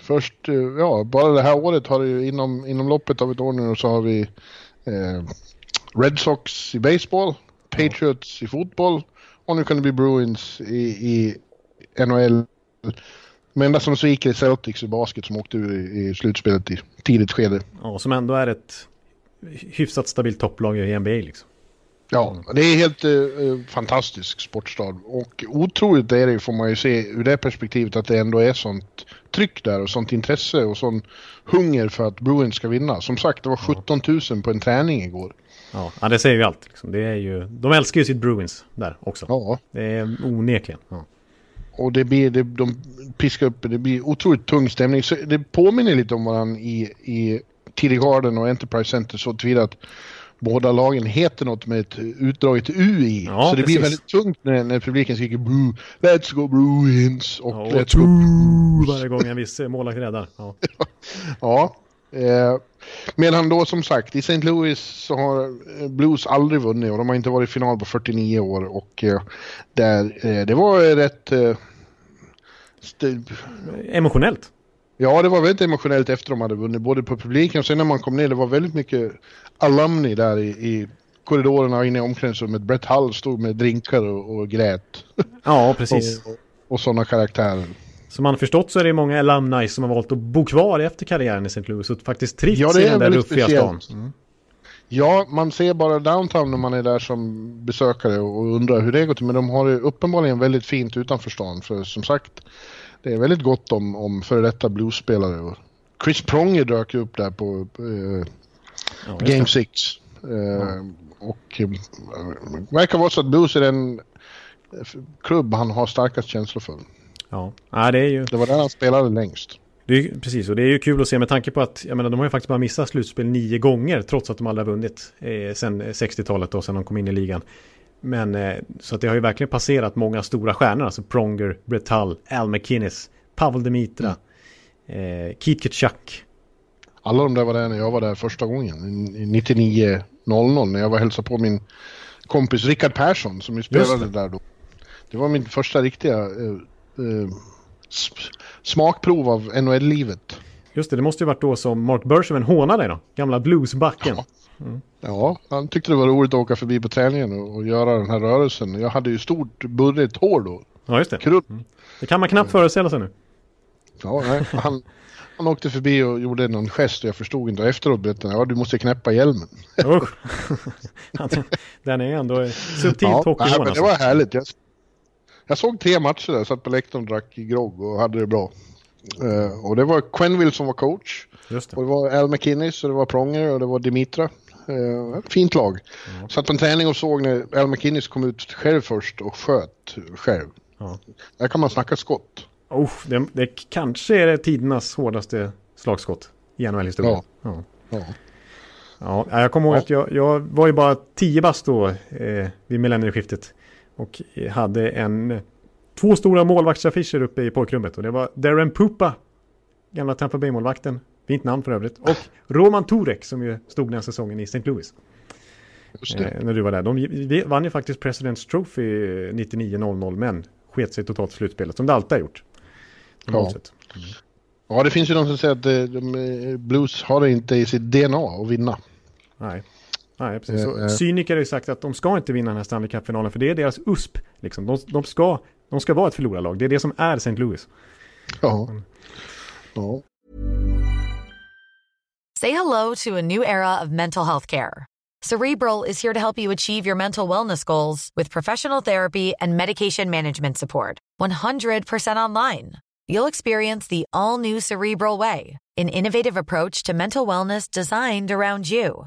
Först, eh, ja, bara det här året har det ju inom, inom loppet av ett år nu så har vi eh, Red Sox i baseball, Patriots i fotboll och nu kan det bli Bruins i, i NHL. Men enda som sviker är Celtics i basket som åkte ur i, i slutspelet i tidigt skede. ja, som ändå är ett hyfsat stabilt topplag i NBA liksom. Ja, det är helt eh, fantastisk sportstad och otroligt är det får man ju se ur det perspektivet att det ändå är sånt tryck där och sånt intresse och sån hunger för att Bruins ska vinna. Som sagt, det var 17 000 på en träning igår. Ja, ja det säger ju allt. Liksom. Det är ju, de älskar ju sitt Bruins där också. Ja, Det är onekligen. Ja. och det blir, det, de piskar upp, det blir otroligt tung stämning. Så det påminner lite om varandra i, i TD Garden och Enterprise Center så tillvida att båda lagen heter något med ett utdraget U i. Ja, så det blir precis. väldigt tungt när, när publiken skriker Bru, Let's go Bruins och Ja, och Let's go Boo varje gång en viss målvakt räddar. Ja. [LAUGHS] Ja. Eh, medan då som sagt i St. Louis så har eh, Blues aldrig vunnit och de har inte varit i final på 49 år och eh, där, eh, det var rätt... Emotionellt. ja, det var väldigt emotionellt efter de hade vunnit, både på publiken och sen när man kom ner, det var väldigt mycket alumni där i, i korridorerna och inne i omklädningsrummet. Brett Hull stod med drinkar och, och grät. Ja, precis. [LAUGHS] Och, och sådana karaktärer. Som man har förstått så är det många alumni som har valt att bo kvar efter karriären i St. Louis och faktiskt trivs Ja, det i den där ruffiga stan. speciellt. Ja, man ser bara downtown när man är där som besökare och undrar hur det går till. Men de har det uppenbarligen väldigt fint utanför stan. För som sagt, det är väldigt gott om, om före detta bluesspelare. Chris Pronger dök ju upp där på eh, Ja, Game det. 6. Eh, Och eh, verkar vara så att blues är den eh, klubb han har starkast känslor för. Ja. ja, det är ju... Det var där han spelade längst. Det är, ju- precis, och det är ju kul att se med tanke på att jag menar, de har ju faktiskt bara missat slutspel nio gånger trots att de aldrig har vunnit eh, sen 60-talet och sen de kom in i ligan. Men eh, så att det har ju verkligen passerat många stora stjärnor, alltså Pronger, Brett Hull, Al McInnes, Pavel Demitra, eh, Keith Kachuk. Alla de där var där när jag var där första gången, i 99.00 när jag var och hälsade på min kompis Rickard Persson som ju spelade där då. Det var min första riktiga eh, eh, smakprov av NHL-livet. Just det, det måste ju varit då som Mark Bergevin hånade dig då, gamla bluesbacken. Ja, han tyckte det var roligt att åka förbi på träningen och, och göra den här rörelsen. Jag hade ju stort burrigt hår då, Ja, just det. krull. Det kan man knappt föreställa sig nu. Ja, nej, han, han åkte förbi och gjorde någon gest och jag förstod inte. Och efteråt berättade han, ja du måste knäppa hjälmen. Usch. [LAUGHS] Den är ändå subtilt Ja, men det var härligt. Jag, jag såg tre matcher där, satt på läktaren drack grogg och hade det bra. Eh, och det var Quenville som var coach. Just det. Och det var Al McInnes och det var Pronger och det var Dimitra. Uh, fint lag. Satt på en träning och såg när Al McInnes kom ut själv först och sköt själv. Ja. Där kan man snacka skott. Oh, det, det kanske är det tidernas hårdaste slagskott i NHL-historien. Ja. Ja. Ja. Ja, jag kommer ihåg Ja. att jag, jag var ju bara 10 bast då eh, vid millennieskiftet. Och hade en, två stora målvaktsaffischer uppe i pojkrummet. Och det var Darren Pupa, gamla Tampa Bay-målvakten. Fint namn för övrigt. Och Roman Turek som ju stod den säsongen i St. Louis. Eh, när du var där. De vann ju faktiskt President's Trophy 99-00 men sket sig totalt i slutspelet som det alltid har gjort. Ja. sett. Ja, det finns ju de som säger att eh, de, eh, Blues har det inte i sitt DNA att vinna. Nej. Nej, precis. Eh, Så eh. cyniker har ju sagt att de ska inte vinna den här Stanley Cup-finalen för det är deras USP. Liksom. De, de, ska, de ska vara ett förlorarlag. Det är det som är St. Louis. Ja. ja. Say hello to a new era of mental health care. Cerebral is here to help you achieve your mental wellness goals with professional therapy and medication management support. 100% online. You'll experience the all new Cerebral Way, an innovative approach to mental wellness designed around you.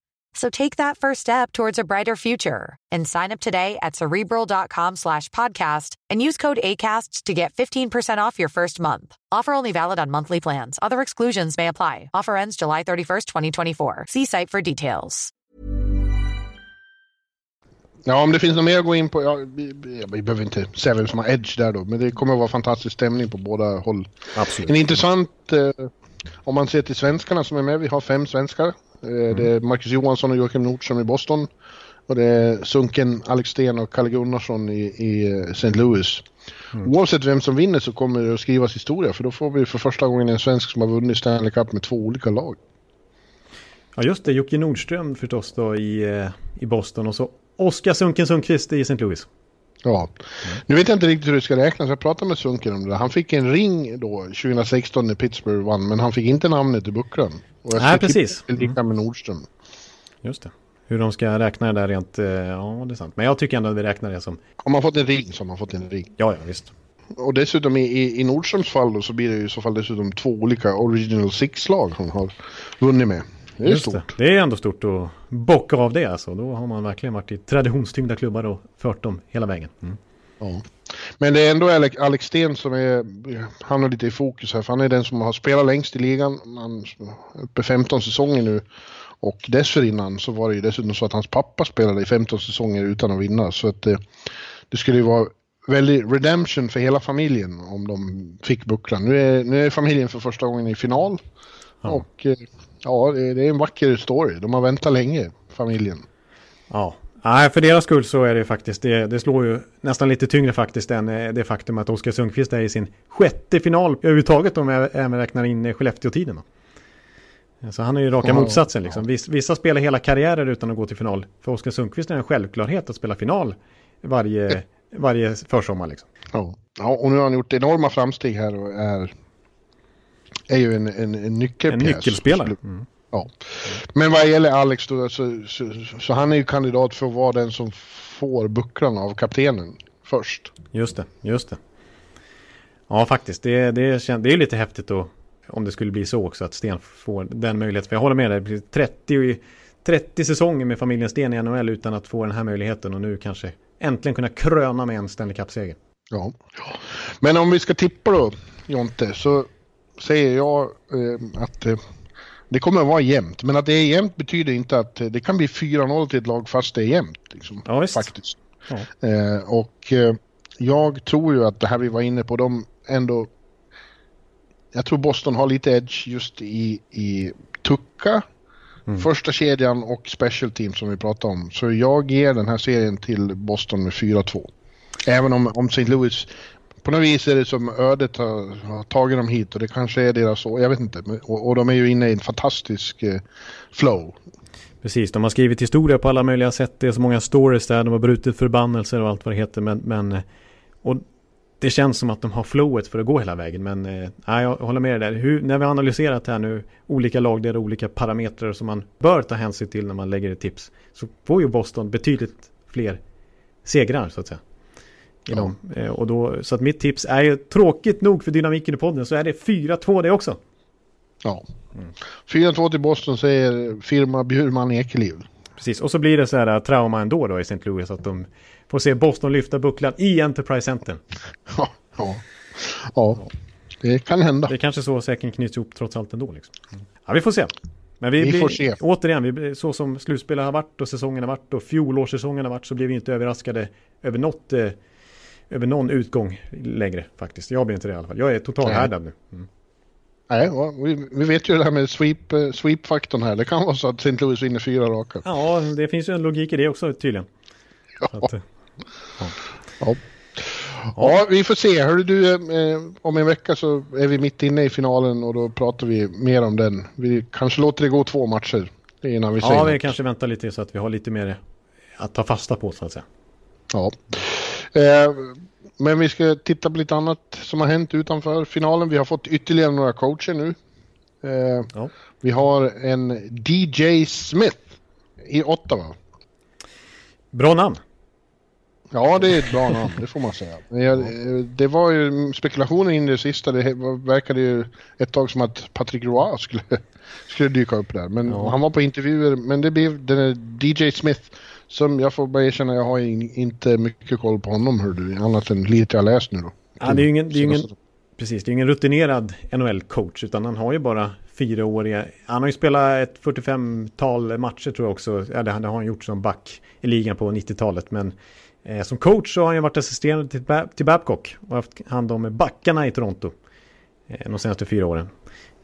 So take that first step towards a brighter future and sign up today at cerebral.com slash podcast and use code ACAST to get 15% off your first month. Offer only valid on monthly plans. Other exclusions may apply. Offer ends July 31st, 2024. See site for details. Ja, om det finns något mer att gå in på. Ja, vi, vi, vi behöver inte säga vem som har edge där då. Men det kommer att vara fantastisk stämning på båda håll. Absolut. En intressant, eh, om man ser till svenskarna som är med. Vi har fem svenskar. Eh, Det är Marcus Johansson och Joakim Nordström i Boston. Och det är Sunken, Alex Sten och Kalle Gunnarsson i, i eh, St. Louis. Oavsett vem som vinner så kommer det att skrivas historia. För då får vi för första gången en svensk som har vunnit Stanley Cup med två olika lag. Ja, just det. Jocke Nordström förstås då i, eh, i Boston och så Oskar Sunken Sundqvist i St. Louis. Ja. Nu vet jag inte riktigt hur det ska räknas. Jag pratade med Sunken om det. Han fick en ring då 2016 när Pittsburgh vann. Men han fick inte namnet i bucklan. Och jag Nej, precis. det lika med Nordström. Just det. Hur de ska räkna det där rent, eh, ja det är sant. Men jag tycker ändå att vi räknar det som, Om man fått en ring så har man fått en ring. ja ja visst. Och dessutom i, i, i Nordströms fall då så blir det ju i så fall dessutom två olika Original Six-lag han har vunnit med. Det är Just stort. Det. det är ändå stort att bocka av det alltså. Då har man verkligen varit i traditionstyngda klubbar och fört dem hela vägen. Mm. Ja. Men det är ändå Alex, Alex Sten som är, han är lite i fokus här för han är den som har spelat längst i ligan. Han är uppe 15 säsonger nu. Och dessförinnan så var det ju dessutom så att hans pappa spelade i 15 säsonger utan att vinna. Så att det, det skulle ju vara väldigt redemption för hela familjen om de fick bucklan. Nu är, nu är familjen för första gången i final. Och eh, ja, det, det är en vacker story. De har väntat länge, familjen. Ja. Nej, för deras skull så är det faktiskt, det, det slår ju nästan lite tyngre faktiskt än eh, det faktum att Oskar Sundqvist är i sin sjätte final överhuvudtaget om jag även räknar in eh, Skellefteå-tiden. Så han är ju raka Ja, motsatsen liksom. Viss, vissa spelar hela karriärer utan att gå till final. För Oskar Sundqvist är det en självklarhet att spela final varje, varje försommar liksom. Ja. ja, och nu har han gjort enorma framsteg här och är, är ju en, en, en En nyckelpjäs. nyckelspelare. Mm. Ja. Men vad gäller Alex då, så, så, så han är ju kandidat för att vara den som får bucklan av kaptenen först. Just det, just det. Ja, faktiskt. Det, det, det är lite häftigt då. Om det skulle bli så också att Sten får den möjligheten. För jag håller med dig. Det blir 30, i- 30 säsonger med familjen Sten i NHL utan att få den här möjligheten. Och nu kanske äntligen kunna kröna med en Stanley Cup-seger. Ja. Men om vi ska tippa då, Jonte, så säger jag eh, att eh, det kommer att vara jämnt. Men att det är jämnt betyder inte att eh, det kan bli 4-0 till ett lag fast det är jämnt. Liksom, Ja. Faktiskt. Ja. Eh, och eh, jag tror ju att det här vi var inne på, de ändå... Jag tror Boston har lite edge just i, i Tucka, första kedjan och special team som vi pratade om. Så jag ger den här serien till Boston med 4-2. Även om, om St. Louis, på något vis är det som ödet har, har tagit dem hit och det kanske är deras, jag vet inte. Och, och de är ju inne i en fantastisk eh, flow. Precis, de har skrivit historia på alla möjliga sätt. Det är så många stories där. De har brutit förbannelser och allt vad det heter. Men, men eh, och det känns som att de har flowet för att gå hela vägen. Men eh, jag håller med dig där. Hur, när vi har analyserat här nu olika lagdelar och olika parametrar som man bör ta hänsyn till när man lägger ett tips. Så får ju Boston betydligt fler segrar så att säga. I Ja. dem. Eh, och då, så att mitt tips är ju tråkigt nog för dynamiken i podden så är det 4-2 det också. Ja. 4-2 till Boston säger firma Bjurman Ekeliv. Precis, och så blir det så här äh, trauma ändå då i St. Louis att de får se Boston lyfta bucklan i Enterprise Center. [LAUGHS] Ja, ja. ja, det kan hända. Det är kanske så säkert knyts ihop trots allt ändå liksom. Ja, vi får se. Men vi, Vi blir, får se. återigen, vi, så som slutspelet har varit och säsongen har varit och fjolårssäsongen har varit så blir vi inte överraskade över något eh, över någon utgång längre faktiskt. Jag blir inte det i alla fall. Jag är totalhärdad nu. Mm. Nej, ja, vi, vi vet ju det här med sweep, eh, sweep-faktorn här. Det kan vara så att St. Louis vinner fyra raka. Ja, det finns ju en logik i det också tydligen. Så att, eh, Ja. Ja, vi får se. Hörru du, eh, om en vecka så är vi mitt inne i finalen och då pratar vi mer om den. Vi kanske låter det gå två matcher innan vi säger ja, vi något. kanske väntar lite så att vi har lite mer att ta fasta på så att säga. Ja. Eh, men vi ska titta på lite annat som har hänt utanför finalen. Vi har fått ytterligare några coacher nu. Eh, Ja. Vi har en DJ Smith i Ottawa. Bra namn. Ja, det är ett bra namn, det får man säga. Eh, Det var ju spekulationer in i det sista. Det verkade ju ett tag som att Patrick Roy skulle, [LAUGHS] skulle dyka upp där. Men Ja. han var på intervjuer. Men det blev den DJ Smith som jag får bara erkänna, jag har in, inte mycket koll på honom hör du. Annat än lite jag läst nu då. Ja, det är ju ingen, det är ingen, precis, det är ingen rutinerad NHL-coach utan han har ju bara fyraåriga. Han har ju spelat ett 45-tal matcher tror jag också. Ja, det, det har han gjort som back i ligan på 90-talet. Men eh, som coach så har han ju varit assisterande till, till Babcock och haft hand om backarna i Toronto eh, de senaste fyra åren.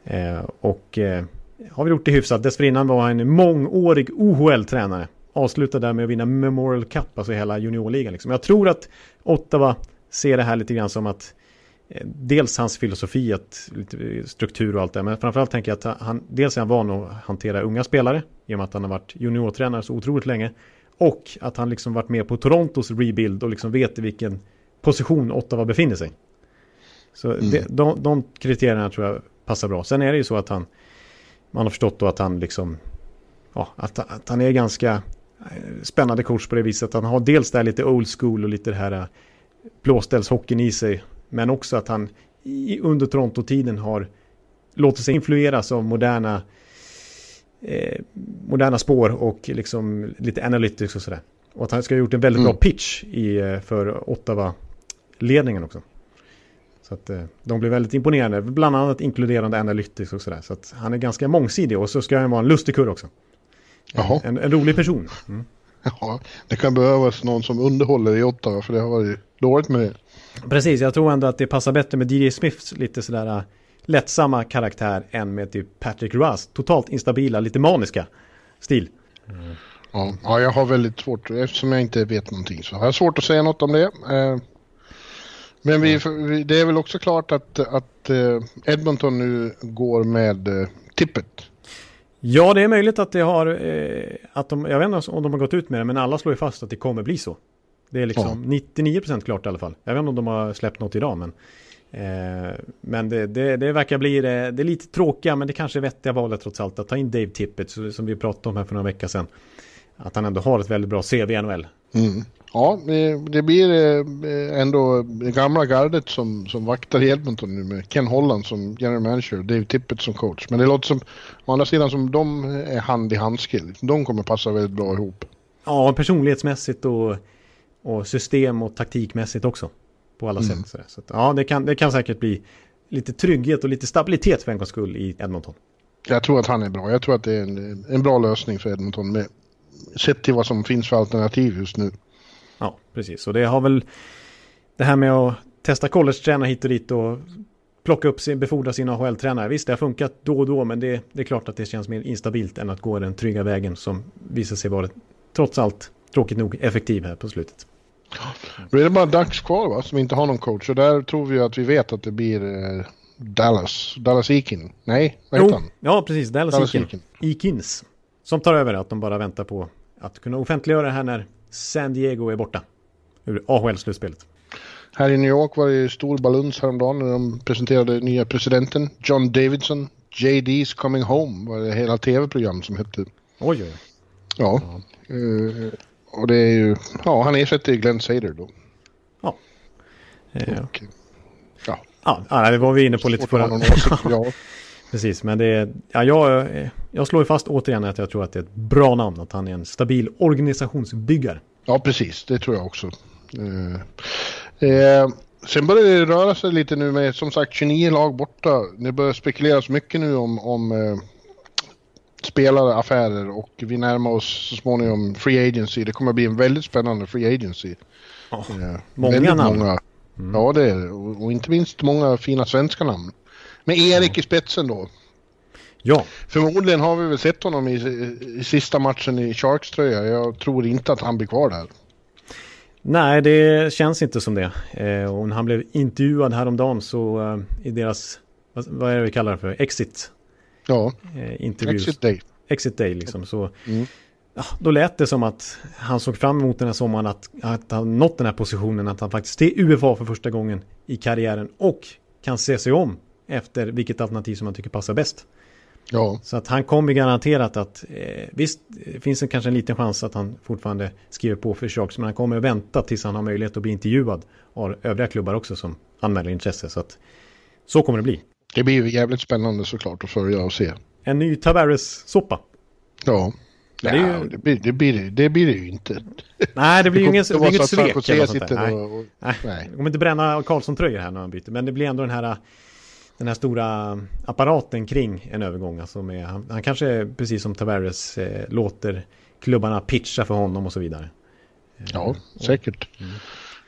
Eh, och eh, har vi gjort det hyfsat. Dessförinnan var han en mångårig OHL-tränare. Avslutade där med att vinna Memorial Cup, alltså hela juniorligan. Liksom. Jag tror att Ottawa ser det här lite grann som att eh, dels hans filosofi, att, lite struktur och allt det, men framförallt tänker jag att han, dels är han van att hantera unga spelare, i och med att han har varit juniortränare så otroligt länge, och att han liksom varit med på Torontos rebuild och liksom vet i vilken position Ottawa befinner sig. Så det, de, de kriterierna tror jag passar bra. Sen är det ju så att han, man har förstått då att han liksom, ja, att, att han är ganska eh, spännande coach på det viset. att Han har dels det här lite old school och lite det här eh, blåställshockeyn i sig. Men också att han under Toronto-tiden har låtit sig influeras av moderna eh, moderna spår och liksom lite analytics och sådär. Och att han ska ha gjort en väldigt Mm. bra pitch i, eh, för Ottawa-ledningen också. Så att eh, de blev väldigt imponerande, bland annat inkluderande analytics och sådär. Så att han är ganska mångsidig och så ska han vara en lustig kurre också. Jaha. En, en rolig person. Mm. Ja, det kan behövas någon som underhåller i Ottawa för det har varit dåligt med det. Precis, jag tror ändå att det passar bättre med DJ Smiths lite sådär äh, lättsamma karaktär än med typ Patrick Russ, totalt instabila, lite maniska stil. Ja, ja, jag har väldigt svårt, eftersom jag inte vet någonting så har jag svårt att säga något om det. Eh, Men vi, vi- det är väl också klart att, att eh, Edmonton nu går med eh, tippet. Ja, det är möjligt att det har, eh, att de, jag vet inte om de har gått ut med det, men alla slår ju fast att det kommer bli så. Det är liksom 99% klart i alla fall. Jag vet inte om de har släppt något idag, men eh, men det, det, det verkar bli det, det är lite tråkiga, men det kanske är vettiga valet trots allt. Att ta in Dave Tippett, som vi pratade om här för några veckor sedan. Att han ändå har ett väldigt bra CV i NHL. Mm. Ja, det, blir eh, ändå det gamla gardet som, som vaktar Edmonton nu med Ken Holland som general manager och Dave Tippett som coach. Men det låter som, å andra sidan som de är hand i handske. De kommer passa väldigt bra ihop. Ja, personlighetsmässigt och, och system och taktikmässigt också. På alla sätt. sådär. Så ja, det kan, det kan säkert bli lite trygghet och lite stabilitet för en gångs skull i Edmonton. Jag tror att han är bra. Jag tror att det är en, en bra lösning för Edmonton med, sett till vad som finns för alternativ just nu. Precis. Och det har väl det här med att testa college-tränare hit och dit och plocka upp sin, befordra sina AHL-tränare. Visst, det har funkat då och då, men det, det är klart att det känns mer instabilt än att gå den trygga vägen som visar sig vara trots allt, tråkigt nog, effektiv här på slutet. Då är det bara Ducks kvar va, som inte har någon coach. Och där tror vi att vi vet att det blir eh, Dallas. Dallas Eakin. Nej, vad heter han? ja, precis. Dallas, Dallas Eakin. Eakin. Eakins. Som tar över, att de bara väntar på att kunna offentliggöra det här när San Diego är borta. Ur AHL-slutspelet. Här i New York var det stor baluns häromdagen när de presenterade nya presidenten. John Davidson. JD's Coming Home var det hela tv-program som hette. Oj, oj, oj. Ja. Eh, och det är ju, ja han ersätter Glenn Sader då. Eh, Och, ja, Ja, ja, det var vi inne på lite förra... åsikt. [LAUGHS] Ja, Precis, men det är, ja, jag, eh, jag slår ju fast återigen att jag tror att det är ett bra namn, att han är en stabil organisationsbyggare. ja, precis. Det tror jag också. Eh, eh, sen börjar det röra sig lite nu med som sagt 29 lag borta. Det börjar spekuleras mycket nu om, om eh, spelaraffärer och vi närmar oss så småningom Free Agency. Det kommer att bli en väldigt spännande Free Agency. Ja, Eh, många namn. Många, Ja, det är. Och, och inte minst många fina svenska namn. Med Erik i spetsen då. ja. Förmodligen har vi väl sett honom i, i sista matchen i Sharks tröja. Jag tror inte att han blir kvar där. Nej, det känns inte som det. Eh, och när han blev intervjuad häromdagen så eh, i deras, vad, vad är det vi kallar det för, exit Ja, eh, interviews. exit day. exit day liksom. Så, Mm. ja, då lät det som att han såg fram emot den här sommaren att, att han nått den här positionen. Att han faktiskt är UFA för första gången i karriären och kan se sig om efter vilket alternativ som han tycker passar bäst. Ja, Så att han kommer garanterat att, eh, visst det finns det kanske en liten chans att han fortfarande skriver på för Sharks, men han kommer att vänta tills han har möjlighet att bli intervjuad av övriga klubbar också som anmäler intresse. Så att så kommer det bli. det blir ju jävligt spännande såklart att följa och se. En ny Tavares-soppa. Ja. Ja, det ju- det, blir, det, blir, det, blir det ju inte. Nej, det blir ju inget att svek. och... och Nej. nej. Jag kommer inte bränna Karlsson-tröjor här när han byter. Men det blir ändå den här, den här stora apparaten kring en övergång. Alltså med, han, han kanske, precis som Tavares, eh, låter klubbarna pitcha för honom och så vidare. Ja, säkert.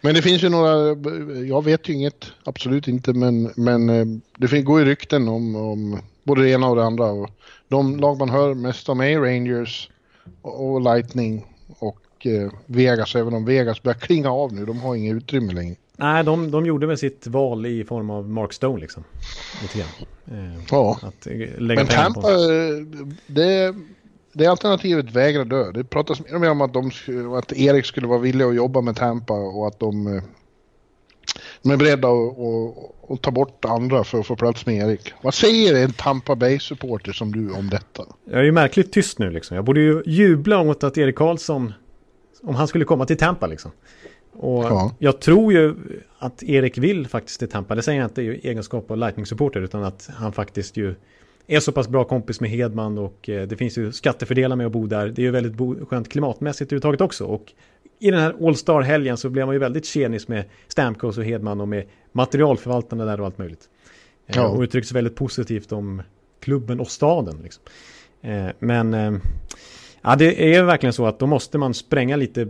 Men det finns ju några, jag vet ju inget, absolut inte, men, men eh, det går ju rykten om, om både det ena och det andra. Och de lag man hör mest om är Rangers och, och Lightning och eh, Vegas, även om Vegas börjar klinga av nu, de har inget utrymme längre. Nej, de, de gjorde väl sitt val i form av Mark Stone liksom. Lite grann. Eh, Ja, att eh, lägga men Tampa, på. eh, det, det alternativet vägrar dö. Det pratas mer och mer om att, de, att Erik skulle vara villig att jobba med Tampa och att de, eh, de är beredda att, att, att ta bort andra för att få plats med Erik. Vad säger en Tampa Bay-supporter som du om detta? Jag är ju märkligt tyst nu liksom. Jag borde ju jubla åt att Erik Karlsson, om han skulle komma till Tampa liksom. Och Ja. jag tror ju att Erik vill faktiskt till Tampa. Det säger jag inte i egenskap av Lightning-supporter utan att han faktiskt ju är så pass bra kompis med Hedman och eh, det finns ju skattefördelar med att bo där. Det är ju väldigt bo- skönt klimatmässigt överhuvudtaget också. Och i den här All Star-helgen så blev man ju väldigt tjenis med Stamkos och Hedman och med materialförvaltarna där och allt möjligt. Eh, Ja. Och uttrycks väldigt positivt om klubben och staden. Liksom. Eh, Men ja, det är verkligen så att då måste man spränga lite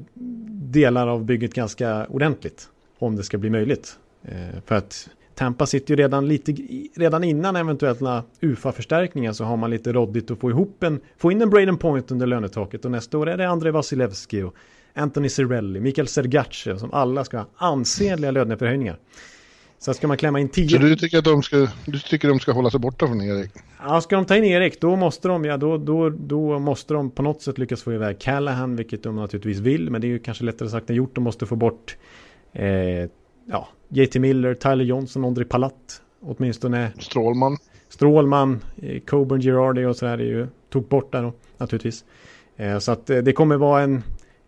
delar av bygget ganska ordentligt. Om det ska bli möjligt. Eh, för att Tampa sitter ju redan lite, redan innan eventuella UFA-förstärkningar så har man lite råddigt att få ihop en, få in en Braden Point under lönetaket och nästa år är det Andrei Vasilevski och Anthony Cirelli, Mikael Sergace som alla ska ha ansenliga löneförhöjningar. Så ska man klämma in Så 10 du tycker att de ska, du tycker de ska hålla sig borta från Erik? Ja, ska de ta in Erik då måste de, ja, då, då, då måste de på något sätt lyckas få iväg Callahan, vilket de naturligtvis vill, men det är ju kanske lättare sagt än gjort. De måste få bort eh, ja, JT Miller, Tyler Johnson, Ondrej Palat, åtminstone Strålman? Strålman, eh, Coburn, Girardi och så här är ju tog bort där då, naturligtvis. Eh, så att eh, det kommer vara en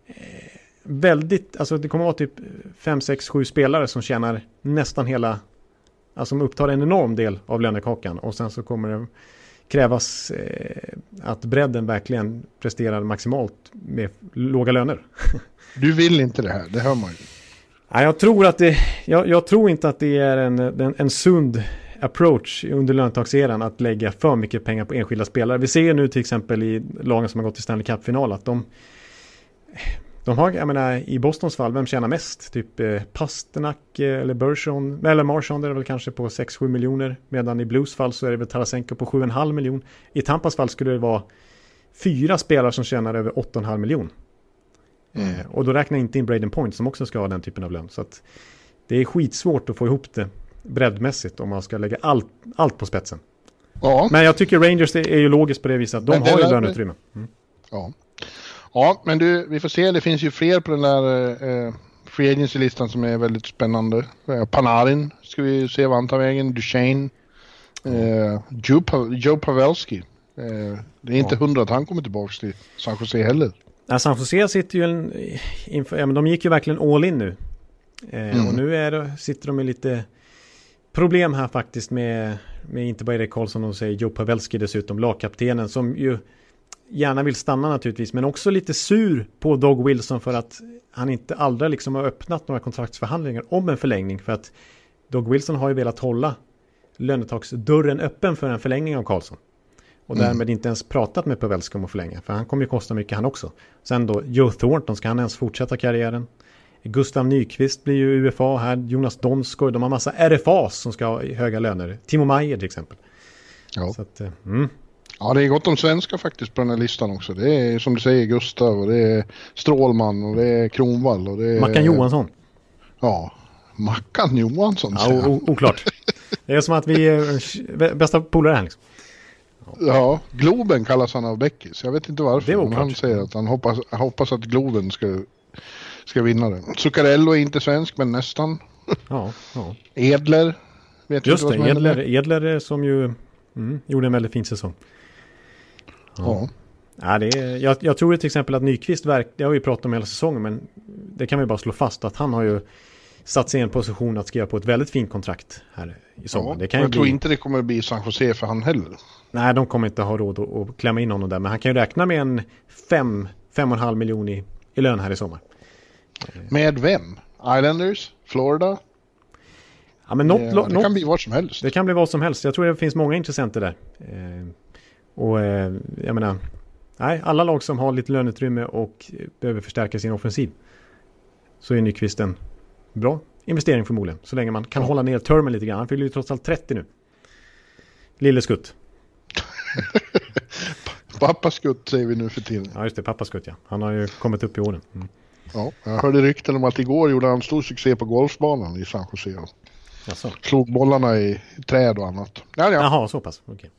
eh, väldigt, alltså det kommer vara typ 5, 6, 7 spelare som tjänar nästan hela, alltså som upptar en enorm del av lönekakan och sen så kommer det krävas eh, att bredden verkligen presterar maximalt med låga löner. [LAUGHS] Du vill inte det här, det hör man ju. Nej, jag tror att det, jag, jag tror inte att det är en, en, en sund approach under löntagseran att lägga för mycket pengar på enskilda spelare. Vi ser nu till exempel i lagen som har gått till Stanley Cup-final att de, de har, jag menar i Bostons fall, vem tjänar mest? Typ eh, Pasternak eh, eller Bergeron, eller Marchand är det väl kanske på 6-7 miljoner. Medan i Blues fall så är det väl Tarasenko på 7,5 miljon. I Tampas fall skulle det vara fyra spelare som tjänar över 8,5 miljon. Eh, och då räknar jag inte in Braden Point som också ska ha den typen av lön. Så att det är skitsvårt att få ihop det breddmässigt om man ska lägga allt, allt på spetsen. Ja, Men jag tycker Rangers är är ju logiskt på det viset att de har ju löneutrymme. Mm. ja. Ja, men du, vi får se. Det finns ju fler på den där eh, Free Agency-listan som är väldigt spännande. Eh, Panarin ska vi se vad han tar vägen. Duchene. Eh, Joe, pa- Joe Pavelski. Eh, det är inte hundra att han kommer tillbaka till San Jose heller. Ja, San Jose sitter ju en, inför, ja, men de gick ju verkligen all in nu. Eh, Mm. Och nu är sitter de med lite problem här faktiskt med, med inte bara Erik Karlsson och säger Joe Pavelski dessutom, lagkaptenen som ju gärna vill stanna naturligtvis, men också lite sur på Dog Wilson för att han inte aldrig liksom har öppnat några kontraktsförhandlingar om en förlängning för att Dog Wilson har ju velat hålla lönetaksdörren öppen för en förlängning av Karlsson. Och därmed inte ens pratat med Pavelski om att förlänga. För han kommer ju kosta mycket han också. Sen då Joe Thornton, ska han ens fortsätta karriären? Gustav Nyqvist blir ju UFA här. Jonas Donskoj, de har massa RFAs som ska ha höga löner. Timo Meyer till exempel. Ja. Så att, eh, mm. Ja, det är gott om svenska faktiskt på den här listan också. Det är som du säger Gustav och det är Strålman och det är Kronvall och det är... Mackan Johansson. Ja, Mackan Johansson Ja, oklart. Det är som att vi är eh, bästa polare här liksom. Ja, Globen kallas han av Beckis. Jag vet inte varför. Det var men han oklart. säger att han hoppas, hoppas att Globen ska, ska vinna det. Zuccarello är inte svensk, men nästan. Ja, ja. Edler. Vet Just det, Edler. Edler som ju mm, gjorde en väldigt fin säsong. Ja. Ja, det är, jag, jag tror till exempel att Nyqvist verk, det har vi pratat om hela säsongen, men det kan vi bara slå fast att han har ju satt sig i en position att skriva på ett väldigt fint kontrakt här i sommar. Ja, det kan jag tror bli, inte det kommer bli San Jose för han heller. Nej, de kommer inte ha råd att, att klämma in honom där, men han kan ju räkna med en 5, 5,5 miljon i, i lön här i sommar. Med vem? Islanders? Florida? Ja, men något, Eh, lo- det något, kan bli vart som helst. Det kan bli vad som helst. Jag tror det finns många intressenter där. Och eh, jag menar, nej, alla lag som har lite löneutrymme och eh, behöver förstärka sin offensiv. Så är Nyqvist en bra investering förmodligen. Så länge man kan Ja. hålla ner termen lite grann. Han fyller ju trots allt 30 nu. Lille skutt. [LAUGHS] Pappas skutt säger vi nu för tiden. Ja just det, pappa skutt ja. Han har ju kommit upp i åren. Mm. Ja, jag hörde rykten om att igår gjorde han stor succé på golfbanan i San Jose. Jaså. Slog bollarna i träd och annat. Ja, ja. Jaha, så pass. Okej.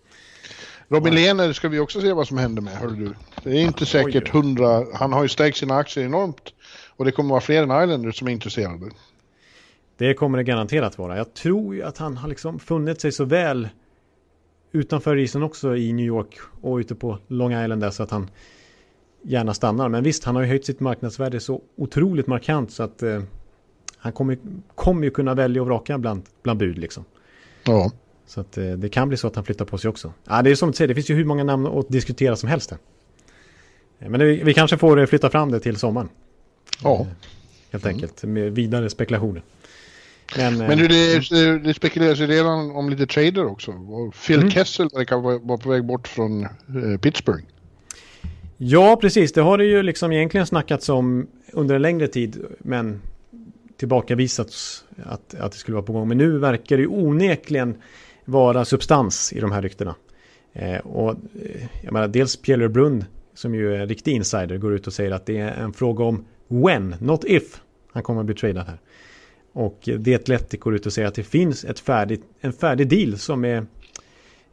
Robin Lehner ska vi också se vad som händer med, hörde du. Det är inte säkert hundra, han har ju stärkt sina aktier enormt. Och det kommer vara fler än Islanders som är intresserade. Det kommer det garanterat vara. Jag tror ju att han har liksom funnit sig så väl utanför isen också i New York och ute på Long Island där så att han gärna stannar. Men visst, han har ju höjt sitt marknadsvärde så otroligt markant så att eh, han kommer, kommer ju kunna välja och vraka bland, bland bud liksom. Ja. Så att eh, det kan bli så att han flyttar på sig också. Ja, det är som du säger, det finns ju hur många namn att diskutera som helst. Eh, Men det, vi kanske får eh, flytta fram det till sommaren. ja. Helt enkelt, med vidare spekulationer. Men, Men du, det, det spekuleras ju redan om lite trader också. Phil Mm. Kessel verkar vara på väg bort från Pittsburgh. Ja, precis. Det har det ju liksom egentligen snackats om under en längre tid. Men tillbakavisats att, att det skulle vara på gång. Men nu verkar det ju onekligen vara substans i de här ryktena. Eh, och eh, jag menar, dels Pierre Brunn som ju är en riktig insider går ut och säger att det är en fråga om when, not if, han kommer att bli tradad här. Och eh, The Athletic går ut och säger att det finns ett färdigt, en färdig deal som är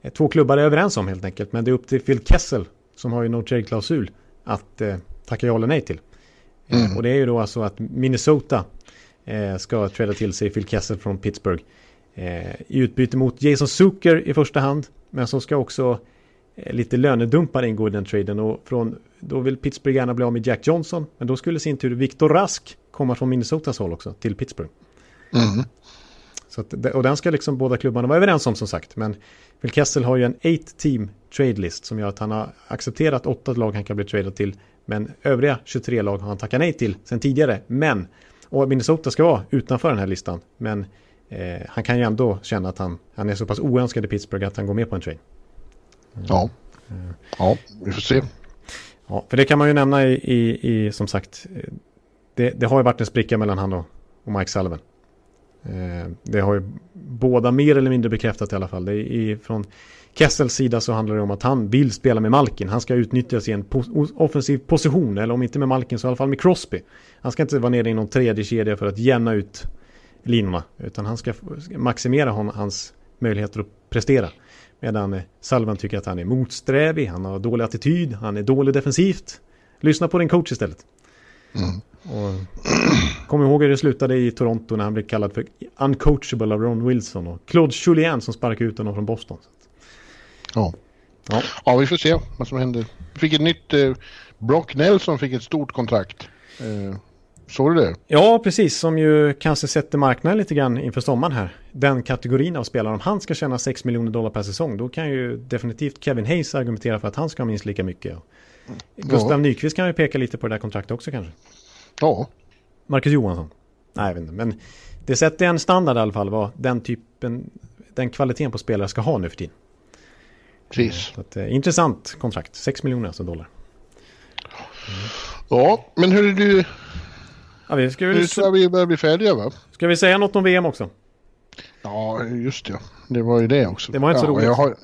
två klubbar är överens om helt enkelt. Men det är upp till Phil Kessel som har ju no trade-klausul att eh, tacka ja eller nej till. Eh, och det är ju då alltså att Minnesota eh, ska träda till sig Phil Kessel från Pittsburgh. Eh, I utbyte mot Jason Zucker i första hand. Men så ska också eh, lite lönedumpar ingå i den traden. Och från, då vill Pittsburgh gärna bli av med Jack Johnson. Men då skulle sin tur Victor Rask komma från Minnesotas håll också till Pittsburgh. Mm. Så att, och den ska liksom båda klubbarna vara överens om som sagt. Men Phil Kessel har ju en 8-team trade list som gör att han har accepterat åtta lag han kan bli tradad till. Men övriga 23 lag har han tackat nej till sen tidigare. Men, och Minnesota ska vara utanför den här listan. Men eh, han kan ju ändå känna att han, han är så pass oönskad i Pittsburgh att han går med på en trade. Ja. Ja, vi får se. Ja, för det kan man ju nämna i, i, i som sagt, eh, det, det har ju varit en spricka mellan han och, och Mike Sullivan. Eh, det har ju båda mer eller mindre bekräftat i alla fall. Det är i, från Kessels sida så handlar det om att han vill spela med Malkin. Han ska utnyttjas i en pos- offensiv position, eller om inte med Malkin så i alla fall med Crosby. Han ska inte vara nere i någon tredje kedja för att jämna ut linorna, utan han ska maximera hon, hans möjligheter att prestera. Medan eh, Salvan tycker att han är motsträvig, han har dålig attityd, han är dålig defensivt. Lyssna på din coach istället. Och kom ihåg hur det slutade i Toronto när han blev kallad för uncoachable av Ron Wilson och Claude Julien som sparkade ut honom från Boston. Ja. Ja. ja, vi får se vad som händer. Vi fick ett nytt... Eh, Brock Nelson fick ett stort kontrakt. Eh, såg du det? Ja, precis. Som ju kanske sätter marknaden lite grann inför sommaren här. Den kategorin av spelare. Om han ska tjäna 6 miljoner dollar per säsong, då kan ju definitivt Kevin Hayes argumentera för att han ska ha minst lika mycket. Gustav Nyqvist kan ju peka lite på det där kontraktet också kanske. Ja. Marcus Johansson. Nej, jag vet inte. Men det sätter en standard i alla fall vad den typen, den kvaliteten på spelare ska ha nu för tiden. Precis. Att, eh, intressant kontrakt, 6 miljoner alltså dollar. Ja, men hur är du? Ja, vi ska, Nu väl, tror jag vi börjar bli färdiga va? ska vi säga något om VM också? Ja, just det. Det var ju det också. Det var inte så ja, roligt. Jag har,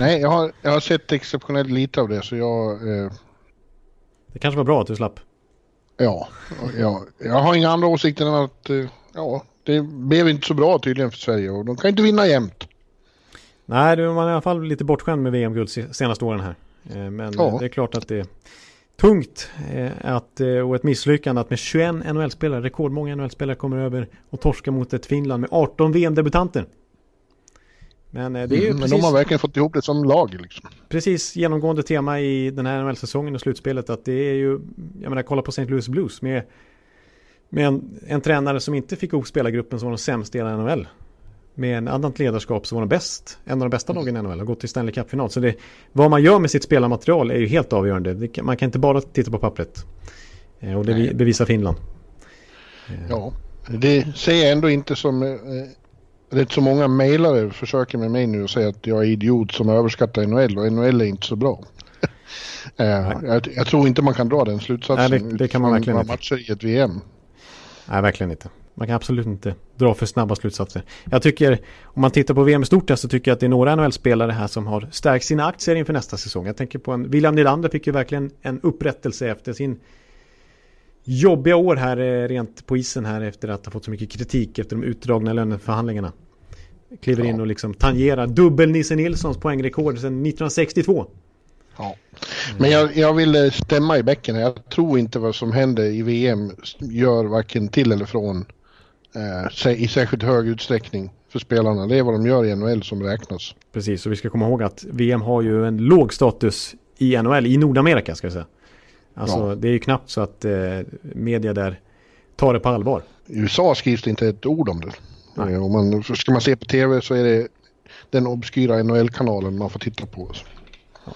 nej, jag har, jag har sett exceptionellt lite av det så jag... Eh, Det kanske var bra att du slapp. ja, ja, jag har inga andra åsikter än att eh, ja, det blev inte så bra tydligen för Sverige och de kan inte vinna jämt. Nej, man är i alla fall lite bortskämd med VM-guld se- senaste åren här. Eh, Men Ja. det är klart att det tungt eh, att, eh, och ett misslyckande att med 21 NHL-spelare, rekordmånga NHL-spelare kommer över och torskar mot ett Finland med 18 VM-debutanter. Men eh, det är ju Mm, men precis, de har verkligen fått ihop det som lag liksom. precis genomgående tema i den här NHL-säsongen och slutspelet att det är ju, jag menar kolla på St. Louis Blues med, med en, en tränare som inte fick ihop spelargruppen som var de sämsta i NHL. Med en annat ledarskap som var de bäst, en av de bästa lagen i NHL och gått till Stanley Cup-final. Så det, vad man gör med sitt spelarmaterial är ju helt avgörande. Man kan inte bara titta på pappret. Eh, Och det Nej. bevisar Finland. Ja, det säger jag ändå inte som... Eh, rätt så många mejlare försöker med mig nu och säger att jag är idiot som överskattar NHL och NHL är inte så bra. [LAUGHS] eh, jag, jag tror inte man kan dra den slutsatsen Nej, det- det kan man verkligen inte. matcher i ett VM. Nej, verkligen inte. Man kan absolut inte dra för snabba slutsatser. Jag tycker, om man tittar på VM i stort här så tycker jag att det är några NHL-spelare här som har stärkt sina aktier inför nästa säsong. Jag tänker på en, William Nylander fick ju verkligen en upprättelse efter sin jobbiga år här eh, rent på isen här efter att ha fått så mycket kritik efter de utdragna löneförhandlingarna. Kliver in och liksom tangerar dubbel Nisse Nilssons poängrekord sedan 1962. Ja. Men jag, jag vill eh, stämma i bäcken. Jag tror inte vad som händer i VM gör varken till eller från eh, i särskilt hög utsträckning för spelarna. Det är vad de gör i NHL som räknas. Precis, och vi ska komma ihåg att VM har ju en låg status i NHL, i Nordamerika ska jag säga. Alltså Ja. det är ju knappt så att eh, media där tar det på allvar. I USA skrivs det inte ett ord om det. Nej. Eh, Om man, ska man se på tv så är det den obskyra NHL-kanalen man får titta på.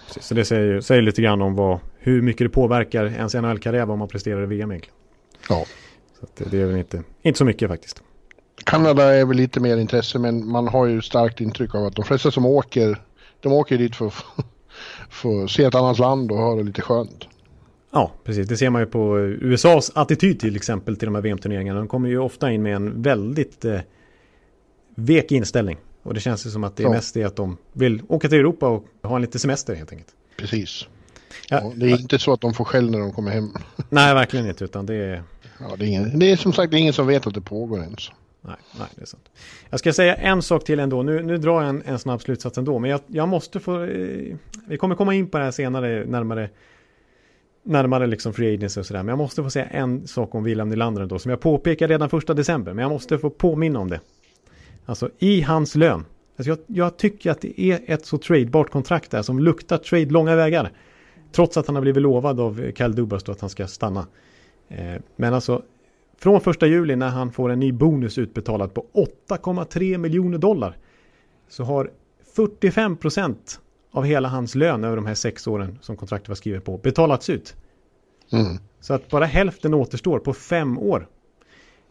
Precis, så det säger, säger lite grann om vad, hur mycket det påverkar ens NHL-karriär vad man presterar i VM egentligen. Ja. Så det, är väl inte, inte så mycket faktiskt. Kanada är väl lite mer intresse men man har ju starkt intryck av att de flesta som åker, de åker dit för att se ett annat land och ha det lite skönt. Ja, precis. Det ser man ju på USAs attityd till exempel till de här VM-turneringarna. De kommer ju ofta in med en väldigt eh, vek inställning. Och det känns ju som att det är Ja. mest det att de vill åka till Europa och ha en lite semester helt enkelt. Precis. Ja, det är inte så att de får skäll när de kommer hem. Nej, verkligen inte. Utan det är... Ja, det, är ingen, det är som sagt det är ingen som vet att det pågår ens. Nej, nej, det är sant. Jag ska säga en sak till ändå. Nu, nu drar jag en, en snabb slutsats ändå. Men jag, jag måste få... Eh, vi kommer komma in på det här senare, närmare, närmare liksom free agency och sådär. Men jag måste få säga en sak om William Nylander ändå. Som jag påpekade redan första december. Men jag måste få påminna om det. Alltså i hans lön. Alltså jag, jag tycker att det är ett så tradebart kontrakt där som luktar trade långa vägar. Trots att han har blivit lovad av Kyle Dubas då att han ska stanna. Eh, men alltså från första juli när han får en ny bonus utbetalad på 8,3 miljoner dollar så har 45 procent av hela hans lön över de här sex åren som kontraktet var skrivet på betalats ut. Mm. Så att bara hälften återstår på fem år.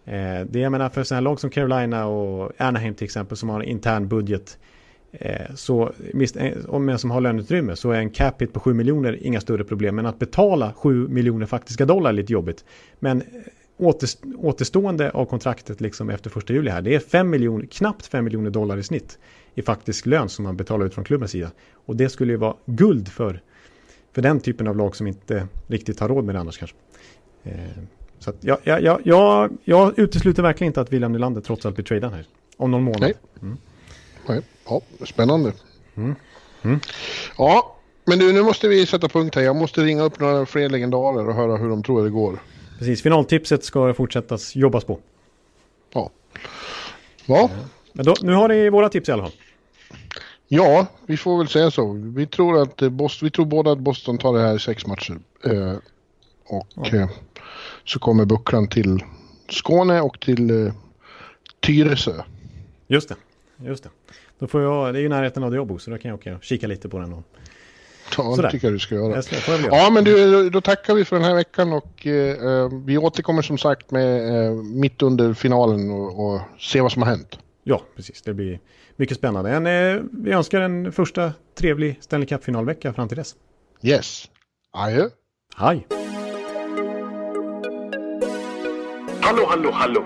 Eh, det jag menar för sådana här lag som Carolina och Anaheim till exempel som har en intern budget. Eh, så eh, om men som har löneutrymme så är en cap hit på 7 miljoner inga större problem. Men att betala 7 miljoner faktiska dollar är lite jobbigt. Men eh, återst- återstående av kontraktet liksom efter första juli här det är 5 miljoner, knappt 5 miljoner dollar i snitt i faktisk lön som man betalar ut från klubbens sida. Och det skulle ju vara guld för, för den typen av lag som inte riktigt har råd med det annars kanske. Så jag, jag, jag, jag, utesluter verkligen inte att William Nylander trots allt blir tradad här. Om någon månad. Nej. Nej. Ja, spännande. Ja, men du nu måste vi sätta punkt här. Jag måste ringa upp några fler legendarer och höra hur de tror det går. Precis, finaltipset ska fortsättas jobbas på. Ja. Ja, Men då, nu har ni våra tips i alla fall. ja vi får väl säga så. Vi tror, att eh, Boston, vi tror båda att Boston tar det här i sex matcher. Eh, och eh, så kommer bucklan till Skåne och till eh, Tyresö. Just det, just det. Då får jag, det är ju närheten av där jag bor så då kan jag åka och kika lite på den. Och, Ja, Sådär. det tycker jag du ska göra. det jag. Ja, men du, då- då tackar vi för den här veckan och eh, eh, vi återkommer som sagt med eh, mitt under finalen och, och se vad som har hänt. Ja, precis. Det blir mycket spännande. En, eh, vi önskar en första trevlig Stanley Cup-finalvecka fram till dess. Yes. Adjö. Hej! Hallå, hallå, hallå.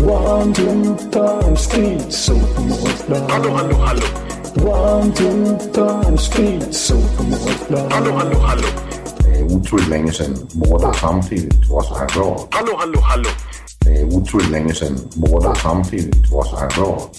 One, two, time, speed, so Hallå, hallå, hallå. One, two, time, speed, so Hallå, hallå, hallå. Det är otroligt länge sedan båda samtidigt var så här bra. Hallå, hallå, hallå. Det är otroligt länge sedan båda samtidigt var så här bra.